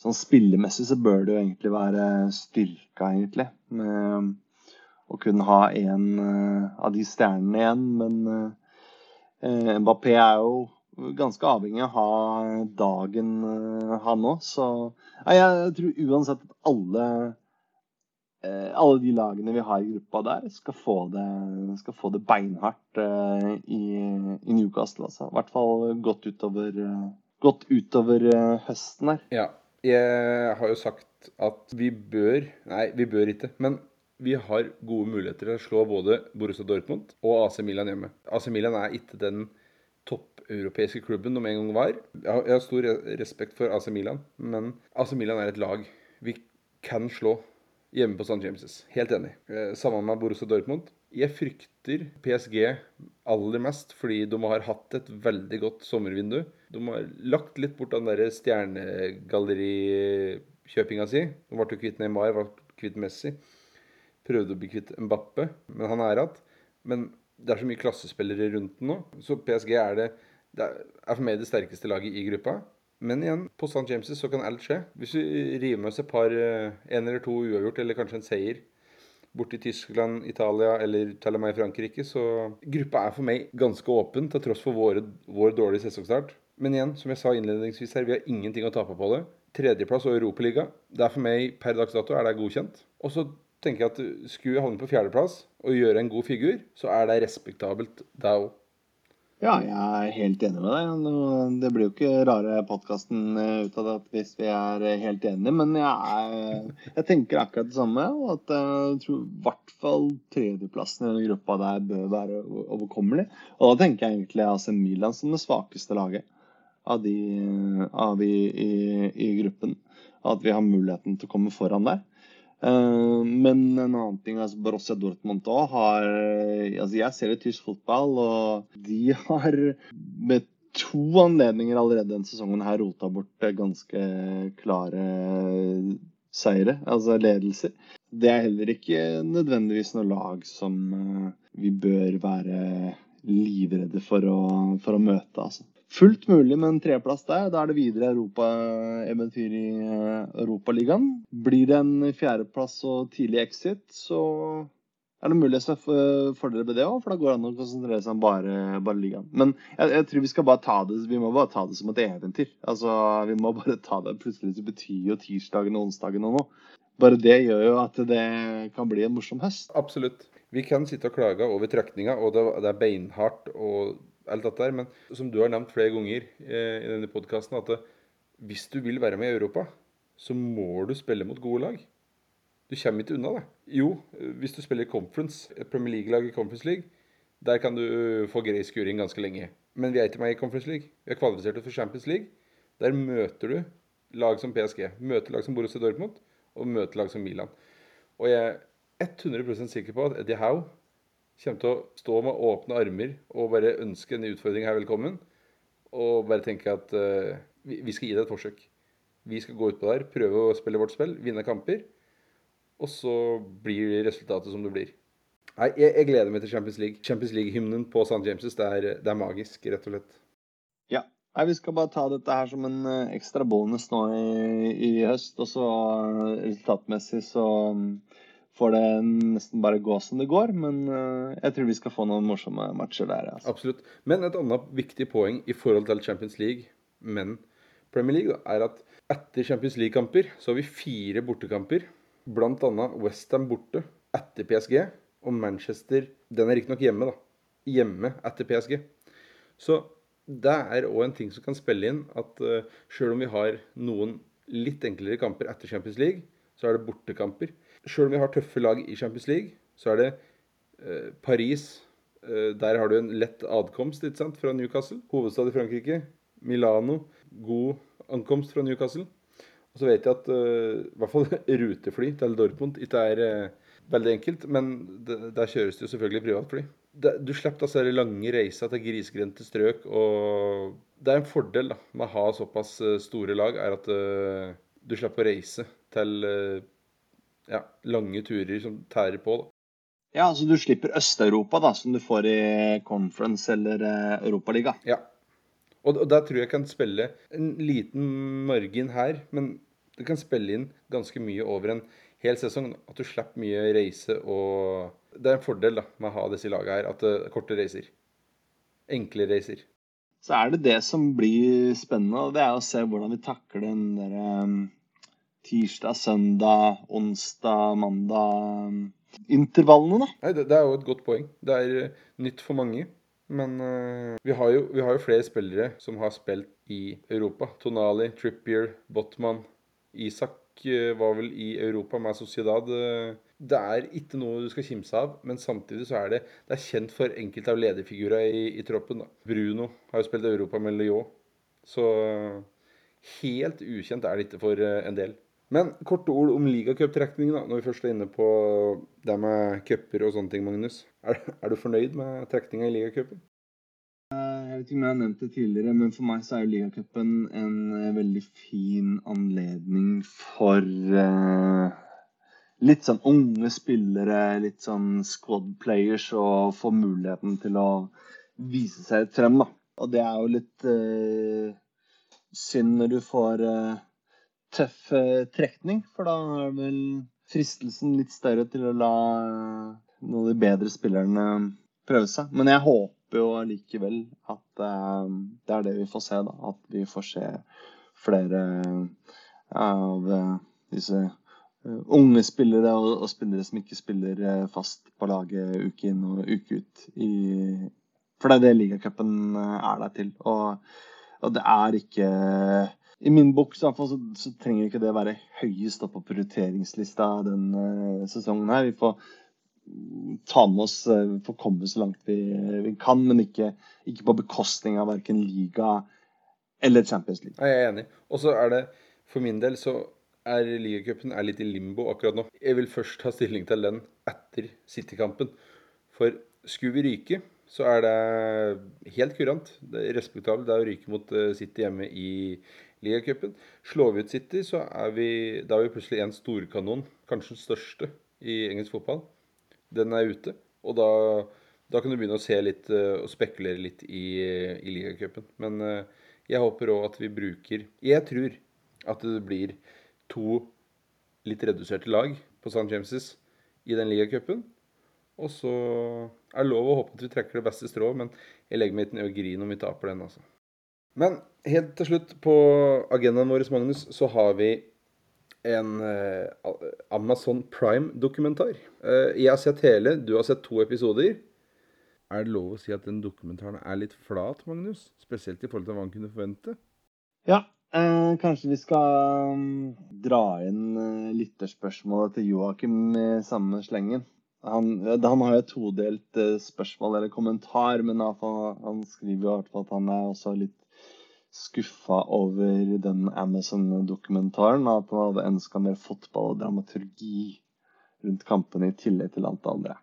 Speaker 2: sånn spillemessig så bør det jo egentlig være styrka, egentlig. Med å kunne ha en av de stjernene igjen, men Mbappé er jo ganske avhengig av å ha dagen, han òg. Så jeg tror uansett at alle Eh, alle de lagene vi har i gruppa der, skal få det, skal få det beinhardt i, i, Newcastle. Altså. I hvert fall godt utover, godt utover høsten her.
Speaker 1: Ja. Jeg har jo sagt at vi bør Nei, vi bør ikke. Men vi har gode muligheter til å slå både Borussia Dortmund og AC Milan hjemme. AC Milan er ikke den toppeuropeiske klubben de en gang var. Jeg har stor respekt for AC Milan, men AC Milan er et lag vi kan slå hjemme på St. James'. Helt enig. Eh, sammen med Borussia Dortmund. Jeg frykter PSG aller mest fordi de har hatt et veldig godt sommervindu. De har lagt litt bort den der stjernegallerikjøpinga si. De ble kvitt Neymar, ble kvitt Messi. Prøvde å bli kvitt Mbappe, men han er igjen. Men det er så mye klassespillere rundt den nå, så PSG er det, det er for meg det sterkeste laget i gruppa. Men igjen, på St. James' så kan alt skje. Hvis vi river med oss et par, eh, en eller to uavgjort, eller kanskje en seier borti Tyskland, Italia eller til og med Frankrike, så gruppa er for meg ganske åpen, til tross for våre, vår dårlige sesongstart. Men igjen, som jeg sa innledningsvis her, vi har ingenting å tape på det. Tredjeplass og Europaliga. Det er for meg per dags dato er det godkjent. Og så tenker jeg at skulle jeg havne på fjerdeplass og gjøre en god figur, så er det respektabelt, det òg.
Speaker 2: Ja, jeg er helt enig med deg. Det blir jo ikke rare podkasten eh, ut av det hvis vi er eh, helt enige. Men jeg, er, jeg tenker akkurat det samme. Og at jeg tror i hvert fall tredjeplassen i den gruppa der bør være overkommelig. Og da tenker jeg egentlig AC Milan som det svakeste laget av de, av i, i, i gruppen. At vi har muligheten til å komme foran der. Uh, men en annen ting altså Borussia Dortmund òg har altså Jeg ser litt tysk fotball, og de har med to anledninger allerede denne sesongen her rota bort ganske klare seire, altså ledelser. Det er heller ikke nødvendigvis noe lag som vi bør være livredde for å, for å møte, altså. Fullt mulig med en treplass der. Da er det videre europaeventyr i Europaligaen. Blir det en fjerdeplass og tidlig exit, så er det mulig å få fordeler med det òg, for da går det an å konsentrere seg om bare, bare ligaen. Men jeg, jeg, tror vi skal bare ta det vi må bare ta det som et eventyr. Altså, Vi må bare ta det Plutselig så betyr jo tirsdagen og onsdagen og noe. Bare det gjør jo at det kan bli en morsom høst.
Speaker 1: Absolutt. Vi kan sitte og klage over trekninga, og det, det er beinhardt og alt dette her, men som du har nevnt flere ganger eh, i denne podkasten, at det, hvis du vil være med i Europa, så må du spille mot gode lag. Du kommer ikke unna det. Jo, hvis du spiller conference, Premier League-lag i Conference League, der kan du få grei skuring ganske lenge. Men vi er ikke med i Conference League. Vi er kvalifisert for Champions League. Der møter du lag som PSG, møter lag som Borussia Dortmund og møter lag som Milan. Og jeg er 100% sikker på at Eddie Howe kommer til å stå med åpne armer og bare ønske en utfordring her velkommen. Og bare tenke at uh, vi, skal gi det et forsøk. Vi skal gå utpå der, prøve å spille vårt spill, vinne kamper. Og så blir resultatet som det blir. Nei, jeg, jeg gleder meg til Champions League. Champions League-hymnen på St. James' det er, det er magisk, rett og slett.
Speaker 2: Ja. Nei, Vi skal bare ta dette her som en eh, ekstra bonus nå i, i høst. Og så uh, resultatmessig så um, får det nesten bare gå som det går. Men uh, jeg tror vi skal få noen morsomme matcher der.
Speaker 1: Altså. Absolutt. Men et annet viktig poeng i forhold til Champions League, men Premier League, er at etter Champions League-kamper så har vi fire bortekamper Blant annet Westham borte etter PSG, og Manchester Den er riktignok hjemme, da. Hjemme etter PSG. Så det er òg en ting som kan spille inn at eh, sjøl om vi har noen litt enklere kamper etter Champions League, så er det bortekamper. Sjøl om vi har tøffe lag i Champions League, så er det eh, Paris. eh, der har du en lett adkomst ikke sant, fra Newcastle, hovedstad i Frankrike. Milano, god ankomst fra Newcastle. Og så vet jeg at eh, i hvert fall rutefly til Dortmund ikke er uh, veldig enkelt, men der kjøres det jo selvfølgelig privatfly. Det, du slipper altså de lange reiser til grisgrendte strøk, og det er en fordel da, med å ha såpass uh, store lag, er at du slipper å reise til ja, lange turer som tærer på. da.
Speaker 2: Ja, altså du slipper Øst-Europa, da, som du får i Conference eller Europaliga.
Speaker 1: Ja, og, og der tror jeg kan spille en liten margin her, men det kan spille inn ganske mye over en hel sesong. At du slipper mye reise og Det er en fordel da, med å ha disse lagene her, at det er korte reiser. Enkle reiser.
Speaker 2: Så er det det som blir spennende, og det er å se hvordan vi takler den der um, tirsdag, søndag, onsdag, mandag intervallene, da.
Speaker 1: Nei, det, det, er jo et godt poeng. Det er uh, nytt for mange. Men uh, vi, har jo, vi, har jo, flere spillere som har spilt i Europa. Tonali, Trippier, Botman. Isak uh, var vel i Europa med Sociedad. Det er ikke noe du skal kimse av, men samtidig så er det, det er kjent for enkelte av lederfigurene i, i, troppen. Da. Bruno har jo spilt Europa med Lyon. Så helt ukjent er det ikke for en del. Men korte ord om ligacuptrekningen, når vi først er inne på det med cuper og sånne ting, Magnus. Er, er du fornøyd med trekninga i ligacupen?
Speaker 2: Eh, jeg vet ikke om jeg har nevnt det tidligere, men for meg så er jo ligacupen en eh, veldig fin anledning for uh, litt sånn unge spillere, litt sånn squad players, å få muligheten til å vise seg frem, da. Og det er jo litt uh, synd når du får uh, tøff eh, trekning, for da er vel fristelsen litt større til å la eh, noen av de bedre spillerne prøve seg. Men jeg håper jo allikevel at eh, det er det vi får se, da. At vi får se flere av disse unge spillere og, spillere som ikke spiller fast på laget uke inn og uke ut. I, for det er det ligacupen er der til. Og, og det er ikke i min bok så, så, trenger ikke det være høyest opp på prioriteringslista denne uh, sesongen her. Vi får ta med oss uh, Vi får komme så langt vi, vi kan, men ikke, ikke, på bekostning av verken liga eller Champions League.
Speaker 1: Jeg er enig. Og så er det for min del så er ligacupen litt i limbo akkurat nå. Jeg vil først ta stilling til den etter City-kampen. For skulle vi ryke, så er det helt kurant. Det er respektabelt. Det er å ryke mot eh, City hjemme i ligacupen. Slår vi ut City, så er vi, da er vi plutselig en storkanon, kanskje den største i engelsk fotball. Den er ute. Og da, da kan du begynne å se litt og spekulere litt i, i ligacupen. Men jeg håper òg at vi bruker Jeg tror at det blir to litt reduserte lag på St. James' i den ligacupen. Og så er det lov å håpe at vi trekker det beste strået, men jeg legger meg ikke ned og griner om vi taper den. altså. Men helt til slutt, på agendaen vår, Magnus, så har vi en eh, Amazon Prime-dokumentar. Eh, jeg har sett hele, du har sett to episoder. Er det lov å si at den dokumentaren er litt flat, Magnus? Spesielt i forhold til hva han kunne forvente?
Speaker 2: Ja, Eh, kanskje vi skal um, dra inn uh, lytterspørsmålet til Joakim i samme slengen. Han, han har jo et todelt uh, spørsmål eller kommentar, men han skriver jo i hvert fall at han er også litt skuffa over den Amazon-dokumentaren. At han hadde ønska mer fotball og dramaturgi rundt kampene i tillegg til alt det andre.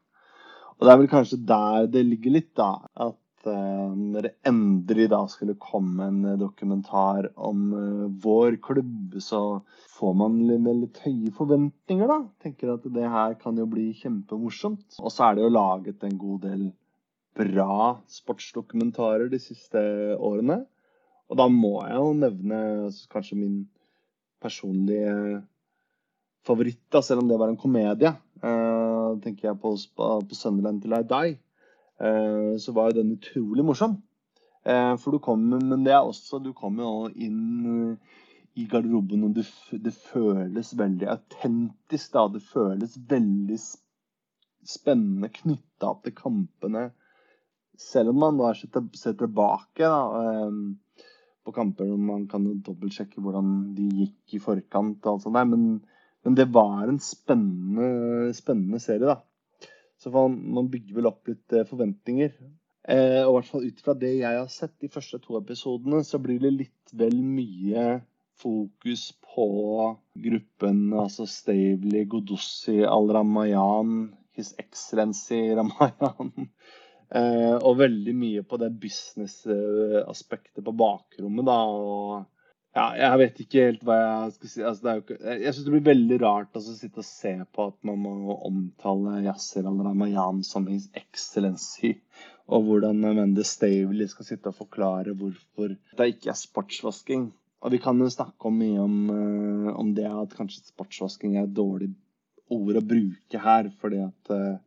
Speaker 2: Og det er vel kanskje der det ligger litt, da. At uh, når det endelig da skulle komme en dokumentar om uh, vår klubb, så får man litt høye forventninger, da. Tenker at det her kan jo bli kjempemorsomt. Og så er det jo laget en god del bra sportsdokumentarer de siste årene. Og da må jeg jo nevne altså, kanskje min personlige favoritt, da, selv om det var en komedie. Uh, tenker jeg på, på, Sunderland til I Die. uh, så var jo den utrolig morsom. Uh, for du kommer, men det er også Du kommer jo inn i garderoben, og det, det føles veldig autentisk. da, Det føles veldig spennende knytta til kampene. Selv om man da ser tilbake da, på kamper man kan jo dobbeltsjekke hvordan de gikk i forkant. og alt sånt der, men, men det var en spennende, spennende serie, da. Så man, man bygger vel opp litt eh, forventninger. Eh, og i hvert fall ut fra det jeg har sett de første to episodene, så blir det litt vel mye fokus på gruppen altså Stavely, Godossi, Al-Ramayan, His Excellency Ramayan. Eh, og veldig mye på det business-aspektet på bakrommet, da. og ja, jeg vet ikke helt hva jeg skal si. Altså, ikke, jeg syns det blir veldig rart å sitte og se på at man må omtale Yasir al-Ramayan som His Excellency, og hvordan Mendy Stavely skal sitte og forklare hvorfor det ikke er sportsvasking. Og vi kan jo snakke om mye om, uh, om det at kanskje sportsvasking er et dårlig ord å bruke her, fordi at uh,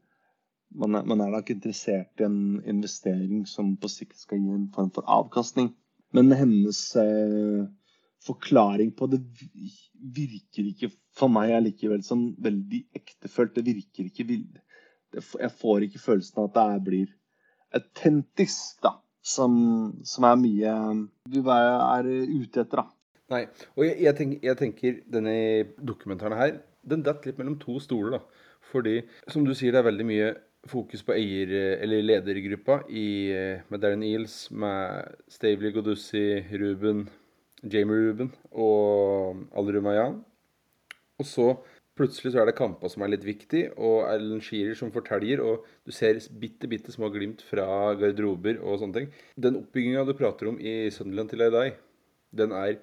Speaker 2: man, er, man er nok interessert i en investering som på sikt skal gi en form for avkastning. Men hennes eh, forklaring på det virker ikke for meg allikevel som veldig ektefølt. Det virker ikke Jeg får ikke følelsen av at det blir autentisk, da. Som, som, er mye vi er ute etter, da.
Speaker 1: Nei. Og jeg, jeg, tenker, jeg tenker denne dokumentaren her, den datt litt mellom to stoler, da. Fordi, som du sier, det er veldig mye fokus på eier- eller ledergruppa i, med Darren Eels, med Stavely Godussi, Ruben, Jamie Ruben og Al-Rumayan. Og så plutselig så er det kamper som er litt viktig, og Alan Shearer som forteller, og du ser bitte, bitte små glimt fra garderober og sånne ting. Den oppbygginga du prater om i Sunderland til I dag, den er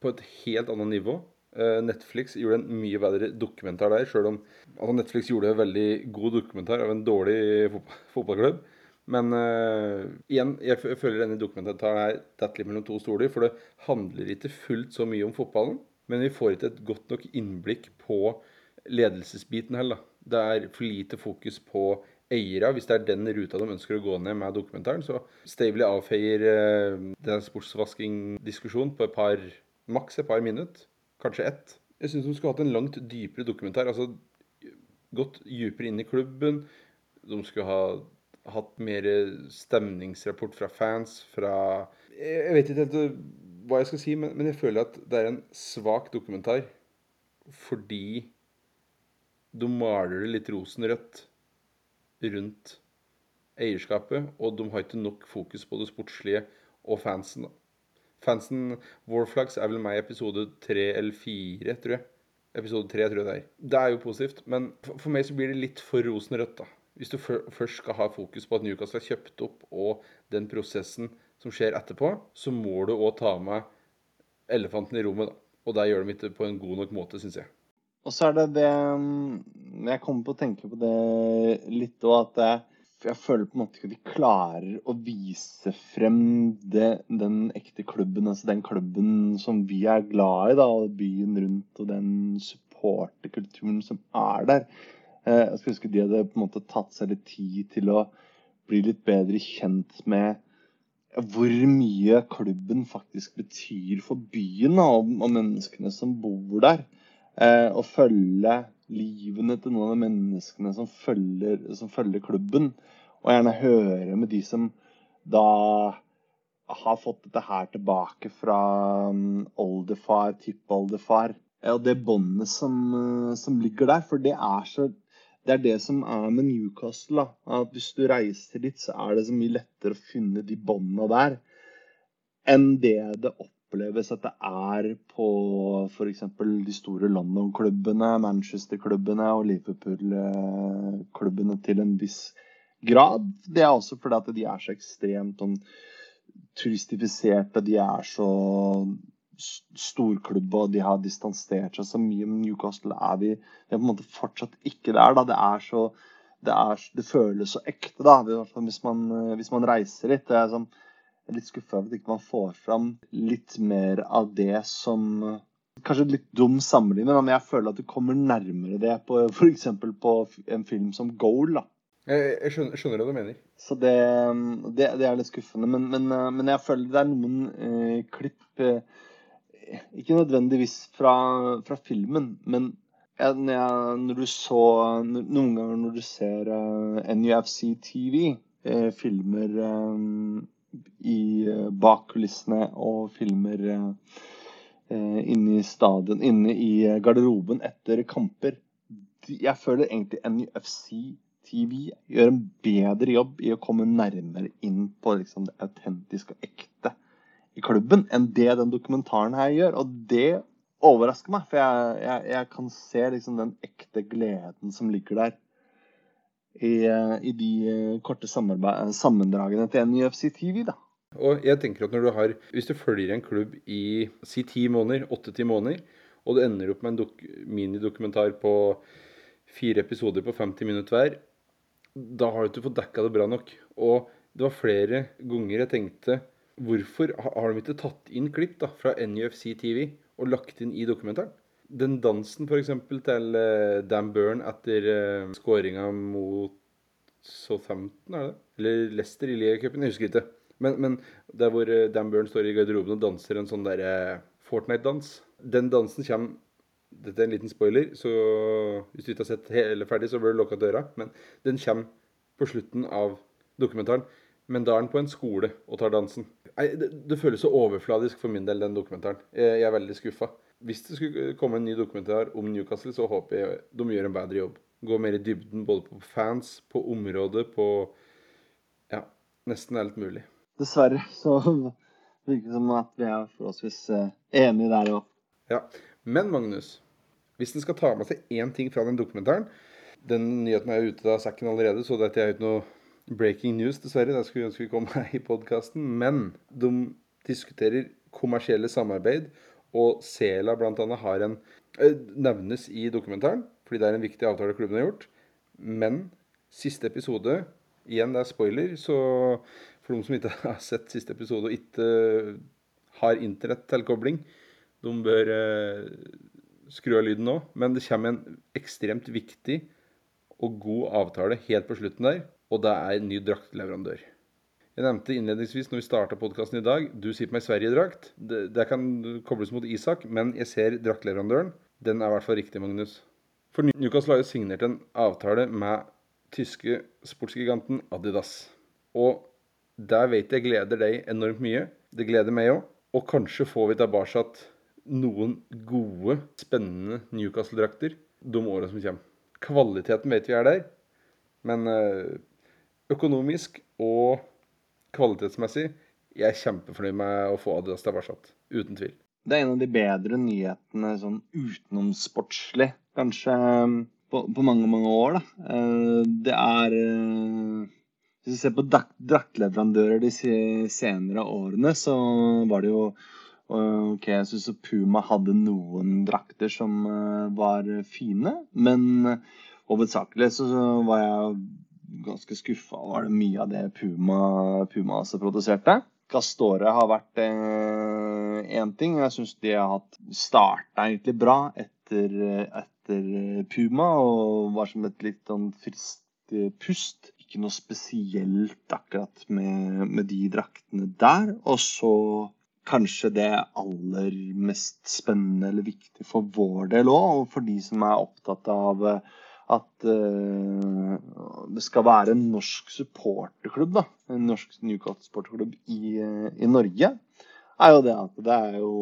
Speaker 1: på et helt annet nivå. Eh, Netflix gjorde en mye bedre dokumentar der, sjøl om altså Netflix gjorde en veldig god dokumentar av en dårlig fotballklubb. Men uh, igjen, jeg, føler denne dokumentaren detter litt mellom to stoler. For det handler ikke fullt så mye om fotballen. Men vi får ikke et godt nok innblikk på ledelsesbiten heller. Det er for lite fokus på eiere, hvis det er den ruta de ønsker å gå ned med dokumentaren. Så Stavely avfeier uh, den sportsvasking-diskusjonen på et par, maks et par minutter. Kanskje ett. Jeg syns de skulle hatt en langt dypere dokumentar. Altså gått dypere inn i klubben. De skulle ha hatt mer stemningsrapport fra fans, fra Jeg vet ikke helt hva jeg skal si, men, men jeg føler at det er en svak dokumentar fordi de maler det litt rosenrødt rundt eierskapet, og de har ikke nok fokus på det sportslige og fansen. da. Fansen Warflags er vel meg i episode tre eller fire, tror jeg. Episode tre, tror jeg det er. Det er jo positivt, men for meg så blir det litt for rosenrødt, da Hvis du først skal ha fokus på at Newcastle er kjøpt opp, og den prosessen som skjer etterpå, så må du òg ta med elefanten i rommet. da. Og det gjør de ikke på en god nok måte, syns jeg.
Speaker 2: Og så er det det mm, Jeg kommer på å tenke på det litt òg, at jeg, jeg føler på en måte ikke at de klarer å vise frem det, den ekte klubben, altså den klubben som vi er glad i, da, og byen rundt, og den supporterkulturen som er der. Eh, jeg skal huske De hadde på en måte tatt seg litt tid til å bli litt bedre kjent med hvor mye klubben faktisk betyr for byen og, og menneskene som bor der. Eh, og følge livene til noen av de menneskene som følger, som følger, klubben. Og gjerne høre med de som da har fått dette her tilbake fra um, oldefar, tippoldefar. Og det båndet som, uh, som ligger der. For det er så det er det som er med Newcastle. at Hvis du reiser dit, så er det så mye lettere å finne de båndene der enn det det oppleves at det er på f.eks. de store London-klubbene, Manchester-klubbene og Liverpool-klubbene til en viss grad. Det er også fordi at de er så ekstremt sånn turistifiserte. De er så storklubber, og de har distansert seg så mye. Men Newcastle er vi, det er på en måte fortsatt ikke der. da, Det er så det, er, det føles så ekte, da, hvis man, hvis man reiser litt. Det er, sånn, jeg er litt skuffa over at ikke man får fram litt mer av det som Kanskje litt dum sammenligning, men jeg føler at du kommer nærmere det på f.eks. på en film som Goal. da.
Speaker 1: Jeg, jeg skjønner, skjønner, hva du mener.
Speaker 2: Så det, det, det, er litt skuffende. Men, men, men, jeg føler det er noen eh, klipp eh, ikke nødvendigvis fra, fra filmen, men jeg, når du så Noen ganger når du ser eh, NUFC TV, uh, filmer uh, i bak kulissene og filmer inne i stadion, inne i garderoben etter kamper Jeg føler egentlig NUFC TV gjør en bedre jobb i å komme nærmere inn på liksom, det autentiske og ekte i klubben enn det den dokumentaren her gjør. Og det overrasker meg, for jeg, jeg, jeg kan se liksom den ekte gleden som ligger der i, i de eh, korte sammendragene til NYFC TV. da.
Speaker 1: Og jeg tenker at når du har, Hvis du følger en klubb i si ti måneder, åtte-ti måneder, og du ender opp med en minidokumentar på fire episoder på 50 minutter hver, da har du ikke fått dekka det bra nok. Og det var flere ganger jeg tenkte Hvorfor har de ikke tatt inn klipp da, fra NUFC TV og lagt inn i dokumentaren? Den dansen f.eks. til uh, Dan Burn etter uh, skåringa mot Southampton, er det? Eller Leicester i ligacupen, jeg husker ikke. Men, men der hvor uh, Dan Burn står i garderoben og danser en sånn derre Fortnite-dans. Den dansen kommer Dette er en liten spoiler, så hvis du ikke har sett hele ferdig, så bør du lukke døra. Men den kommer på slutten av dokumentaren. Men da er han på en skole og tar dansen. Nei, det, det, føles så overfladisk for min del, den dokumentaren. Jeg er veldig skuffa. Hvis det skulle komme en ny dokumentar om Newcastle, så håper jeg de gjør en bedre jobb. Gå mer i dybden både på fans, på området, på Ja, nesten alt mulig.
Speaker 2: Dessverre så virker det som at vi er forholdsvis eh, enige der òg.
Speaker 1: Ja. Men Magnus, hvis en skal ta med seg én ting fra den dokumentaren Den nyheten er ute av sekken allerede, så dette er ikke noe breaking news, dessverre. Det skulle vi ønske vi kom her i podkasten. Men de diskuterer kommersielle samarbeid, og Sela bl.a. har en eh, nevnes i dokumentaren, fordi det er en viktig avtale klubben har gjort. Men siste episode Igjen, det er spoiler, så for de som ikke har sett siste episode og ikke har internettilkobling, de bør eh, skru av lyden nå. Men det kommer en ekstremt viktig og god avtale helt på slutten der og det er en ny draktleverandør. Jeg nevnte innledningsvis når vi starta podkasten i dag, du på meg Sverige-drakt. Det, det, kan kobles mot Isak, men jeg ser draktleverandøren. Den er i hvert fall riktig, Magnus. For Newcastle har jo signert en avtale med tyske sportsgiganten Adidas. Og der vet jeg gleder deg enormt mye. Det gleder meg òg. Og kanskje får vi tilbake noen gode, spennende Newcastle-drakter de åra som kommer. Kvaliteten vet vi er der, men uh, økonomisk og kvalitetsmessig jeg er kjempefornøyd med å få Adidas tilbake. Uten tvil.
Speaker 2: Det er en av de bedre nyhetene sånn utenomsportslig, kanskje. på, på mange, mange år. Da. Eh, det er eh, Hvis vi ser på draktleverandører de senere årene, så var det jo Ok, jeg syns Puma hadde noen drakter som var fine, men hovedsakelig så var jeg ganske skuffa over det mye av det Puma, Puma produserte. Castore har vært én eh, ting. Jeg syns de har hatt starta egentlig bra etter, etter, Puma og var som et litt sånn friskt pust. Ikke noe spesielt akkurat med, med de draktene der. Og så kanskje det aller mest spennende eller viktig for vår del òg, og for de som er opptatt av at uh, det skal være en norsk supporterklubb, da, en norsk Newcastle-supporterklubb i, uh, i, Norge, er jo det at det er jo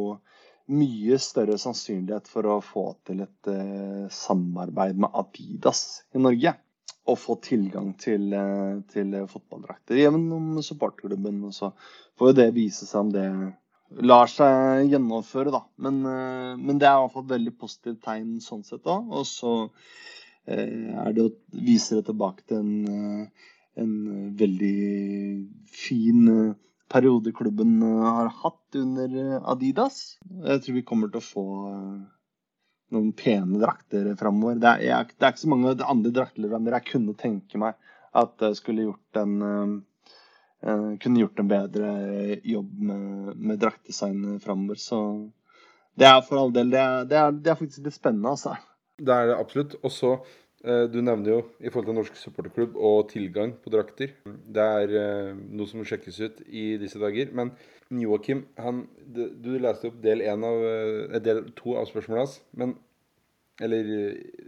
Speaker 2: mye større sannsynlighet for å få til et uh, samarbeid med Adidas i Norge. Og få tilgang til, til fotballdrakter gjennom supporterklubben. Og så får jo det vise seg om det lar seg gjennomføre, da. Men, men det er i hvert fall et veldig positivt tegn sånn sett òg. Og så Eh, er det å vise det tilbake til en, eh, en veldig fin eh, periode klubben har hatt under Adidas. Jeg tror vi kommer til å få noen pene drakter framover. Det, det, er ikke så mange andre draktleverandører jeg kunne tenke meg at jeg skulle gjort en kunne gjort en bedre jobb med, med draktdesign framover. Så det er for all del det er, det er, det er faktisk litt spennende, altså.
Speaker 1: Det er det absolutt. Og så eh, Du nevner jo i forhold til norsk supporterklubb og tilgang på drakter. Det er eh, noe som sjekkes ut i disse dager. Men Joakim, han, du leste opp del, av, eh, del to av spørsmålet hans. Men, eller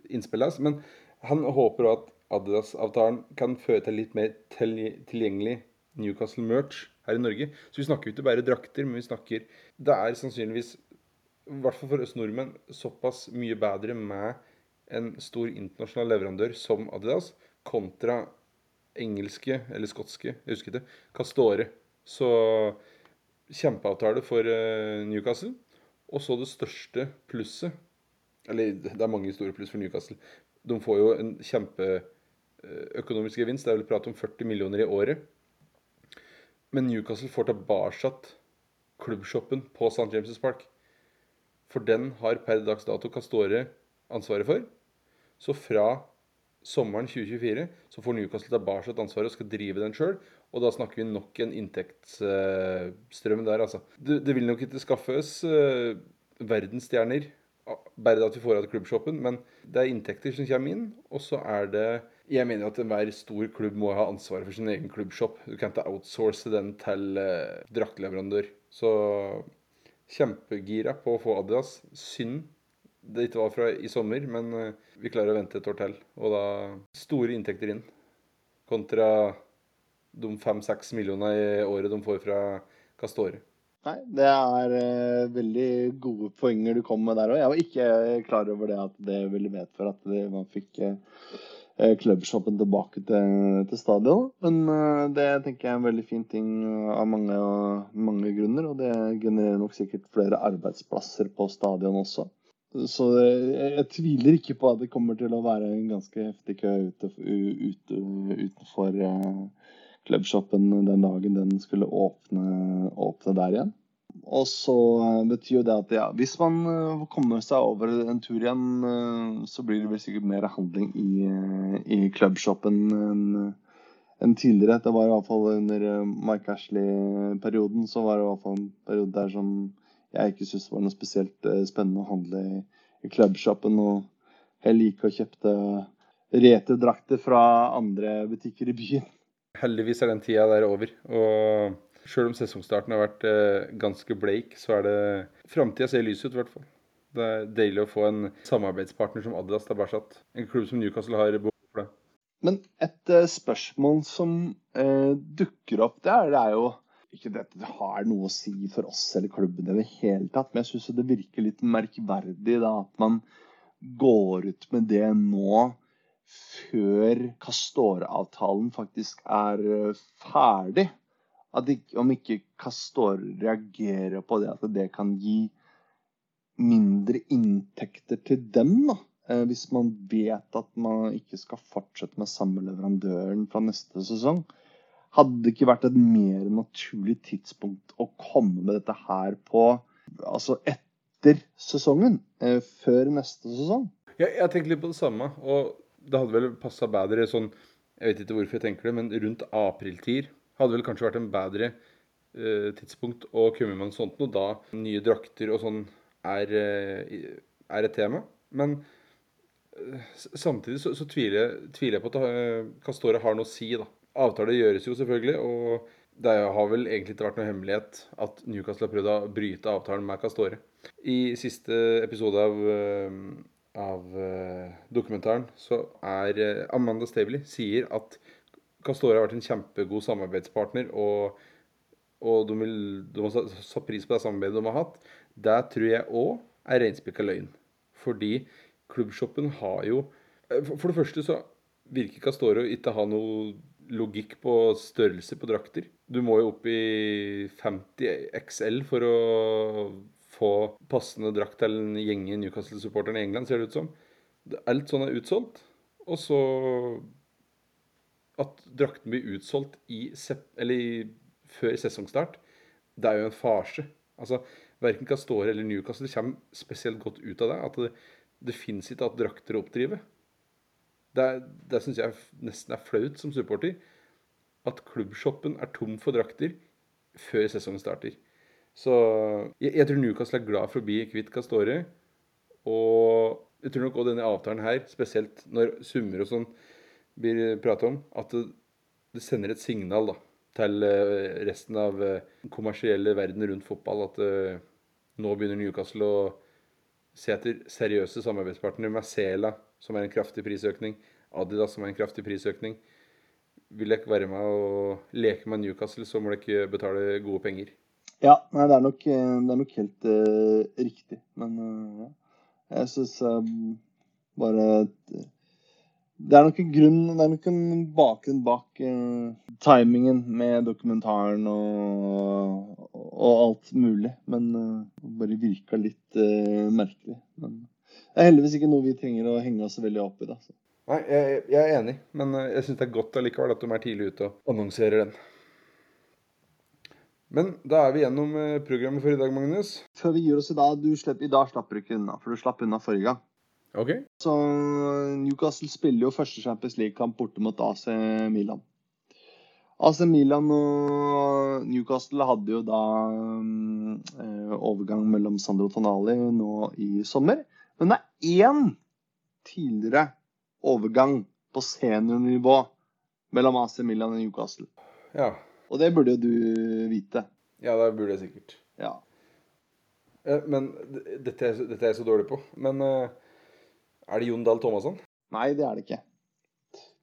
Speaker 1: innspillet hans. Men han håper at Adidas-avtalen kan føre til litt mer tilgjengelig Newcastle merch her i Norge. Så vi snakker jo ikke bare drakter, men vi snakker Det er sannsynligvis i hvert fall for oss nordmenn, såpass mye bedre med en stor internasjonal leverandør som Adidas kontra engelske eller skotske, jeg husker ikke, Castore. Så kjempeavtale for uh, Newcastle. Og så det største plusset Eller det er mange store pluss for Newcastle. De får jo en kjempeøkonomisk uh, gevinst. Det er vel prat om 40 millioner i året. Men Newcastle får tilbake klubbshoppen på St. James' Park. For den har per dags dato Castore ansvaret for. Så fra sommeren 2024 så får Newcastle tilbake ansvaret og skal drive den sjøl. Og da snakker vi nok en inntektsstrøm der, altså. Det, det vil nok ikke skaffes uh, verdensstjerner bare at vi får av klubbshoppen, men det er inntekter som kommer inn. Og så er det Jeg mener at enhver stor klubb må ha ansvaret for sin egen klubbshop. Du kan ikke outsource den til uh, draktleverandør. Så Kjempegira på å få Adidas. Synd det ikke var fra i sommer, men eh, vi klarer å vente et år til. Og da store inntekter inn. Kontra de fem-seks millionene i året de får fra Castore.
Speaker 2: Nei, det er uh, veldig gode poenger du kom med der òg. Jeg var ikke klar over det at det ville medføre at man fikk uh, Eh, klubbshoppen tilbake til, til stadion. Men uh, det tenker jeg er en veldig fin ting av mange, mange, grunner. Og det genererer nok sikkert flere arbeidsplasser på stadion også. Så jeg, jeg, tviler ikke på at det kommer til å være en ganske heftig kø ute, ute, utenfor klubbshoppen den dagen den skulle åpne, åpne der igjen. Og så eh, betyr jo det at ja, hvis man eh, kommer seg over en tur igjen, eh, så blir det vel sikkert mer handling i, i clubshopen enn enn tidligere. Det var i hvert fall under Mike Ashley-perioden så var det i hvert fall en periode der som jeg ikke syntes var noe spesielt spennende å handle i, i clubshopen. Og heller gikk og kjøpte retedrakter fra andre butikker i byen.
Speaker 1: Heldigvis er den tida der over. og Sjøl om sesongstarten har vært eh, ganske bleik, så er det Framtida ser lys ut, i hvert fall. Det er deilig å få en samarbeidspartner som Adidas tilbake. En klubb som Newcastle har behov for det.
Speaker 2: Men et uh, spørsmål som uh, dukker opp, det er, det er jo ikke dette det har noe å si for oss eller klubben i det hele tatt, men jeg syns det virker litt merkverdig da, at man går ut med det nå før Castore-avtalen faktisk er ferdig at ikke, om ikke Castor reagerer på det, at det kan gi mindre inntekter til dem, da. eh, hvis man vet at man ikke skal fortsette med samme leverandøren fra neste sesong. Hadde det ikke vært et mer naturlig tidspunkt å komme med dette her på altså etter sesongen? Eh, før neste sesong?
Speaker 1: Jeg, jeg tenkte litt på det samme, og det hadde vel passa bedre sånn Jeg vet ikke hvorfor jeg tenker det, men rundt apriltid hadde vel kanskje vært en bedre eh, tidspunkt å komme med noe sånt noe, da nye drakter og sånn er, eh, er et tema. Men eh, samtidig så, så tviler, tviler jeg på at Castore har noe å si, da. Avtaler gjøres jo selvfølgelig, og det har vel egentlig ikke vært noe hemmelighet at Newcastle har prøvd å bryte avtalen med Castore. I siste episode av, eh, av eh, dokumentaren så er eh, Amanda Stavely sier at Castore har vært en kjempegod samarbeidspartner, og, og de, vil, de har satt- pris på det samarbeidet de har hatt. Det tror jeg òg er reinspikka løgn. Fordi klubbshoppen har jo For det første så virker Castoro ikke ha noe logikk på størrelse på drakter. Du må jo opp i 50 XL for å få passende drakt til en gjeng i Newcastle-supporterne i England, ser det ut som. Alt sånn er utsolgt. Og så at drakten blir utsolgt i, i, før sesongstart, det er jo en farse. Altså, Verken Castore eller Newcastle kommer spesielt godt ut av det. At det, det fins ikke at drakter å oppdrive. Det, det syns jeg nesten er flaut som supporter. At klubbshoppen er tom for drakter før sesongen starter. Så jeg, jeg tror Newcastle er glad for å bli kvitt Castore. Og jeg tror nok også denne avtalen her, spesielt når summer og sånn blir pratet om, at det, sender et signal da, til eh, resten av eh, den kommersielle verden rundt fotball at eh, nå begynner Newcastle å se etter seriøse samarbeidspartnere med Sela, som er en kraftig prisøkning, Adidas, som er en kraftig prisøkning. Vil dere være med og leke med Newcastle, så må dere betale gode penger.
Speaker 2: Ja, nei, det er nok, eh, det er nok helt uh, riktig. Men uh, jeg syns bare at, eh, Det er nok en grunn Det er nok en bakgrunn bak uh, timingen med dokumentaren og, og alt mulig. Men det bare virka litt uh, merkelig. Men det er heldigvis ikke noe vi trenger å henge oss veldig opp i. Da.
Speaker 1: Nei, jeg, jeg er enig, men jeg syns det er godt allikevel at de er tidlig ute og annonserer den. Men da er vi gjennom programmet for i dag, Magnus.
Speaker 2: Før vi gir oss i dag du slipper, I dag slapper du ikke unna, for du slapp unna forrige gang.
Speaker 1: OK?
Speaker 2: Så Newcastle spiller jo første Champions League-kamp borte mot AC Milan. AC Milan og Newcastle hadde jo da eh, overgang mellom Sandro Tonali nå i sommer. Men det er én tidligere overgang på seniornivå mellom AC Milan og Newcastle.
Speaker 1: Ja.
Speaker 2: Og det burde jo du vite.
Speaker 1: Ja, det burde jeg sikkert.
Speaker 2: Ja.
Speaker 1: Eh, Men dette er, dette er jeg så dårlig på. Men eh, er det Jon Dahl Thomasson?
Speaker 2: Nei, det er det ikke.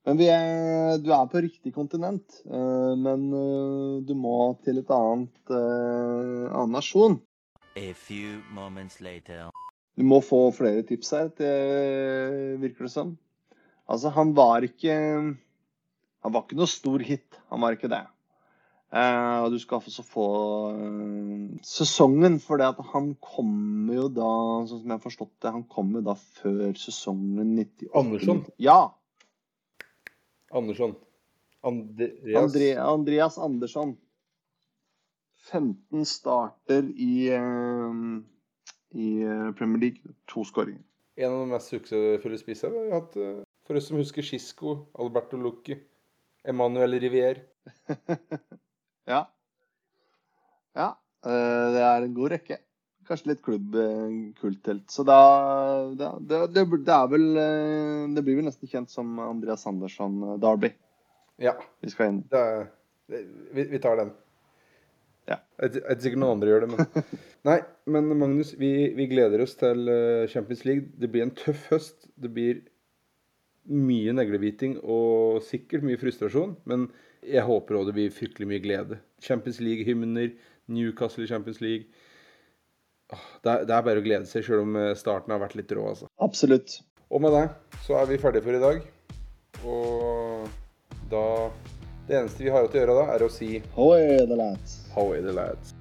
Speaker 2: Men vi er, du er på riktig kontinent. eh, Men eh, du må til et annet eh, annen nasjon.
Speaker 3: A few moments later.
Speaker 2: Du må få flere tips her, det virker det som. Altså, han var ikke Han var ikke noe stor hit. Han var ikke det. Eh, og du skal også få eh, sesongen, for han kommer jo da, sånn som jeg har forstått det, han kommer da før sesongen 98.
Speaker 1: Andersson?
Speaker 2: Ja.
Speaker 1: Andersson. Andreas
Speaker 2: Andre, Andreas Andersson. 15 starter i, eh, i Premier League. To skåringer.
Speaker 1: En av de mest suksessfulle spissene vi har hatt. For oss som husker Cisco, Alberto Lucchi, Emanuel Rivier.
Speaker 2: Ja. Ja. eh, Det er en god rekke. Kanskje litt klubbkulttelt. Så da det, det, det, er vel eh, Det blir vel nesten kjent som Andreas Andersson eh, Derby.
Speaker 1: Ja,
Speaker 2: Vi skal inn.
Speaker 1: det vi, vi tar den.
Speaker 2: Ja.
Speaker 1: Jeg vet ikke noen andre gjør det, men Nei, men Magnus, vi, vi gleder oss til eh, Champions League. Det blir en tøff høst. Det blir mye neglebiting og sikkert mye frustrasjon, men jeg håper òg det blir fryktelig mye glede. Champions League-hymner, Newcastle i Champions League. Det er, det er bare å glede seg, sjøl om eh, starten har vært litt rå, altså.
Speaker 2: Absolutt.
Speaker 1: Og med det så er vi ferdige for i dag. Og da Det eneste vi har å gjøre da, er å si
Speaker 2: Hoi, the lads.
Speaker 1: How are the lads?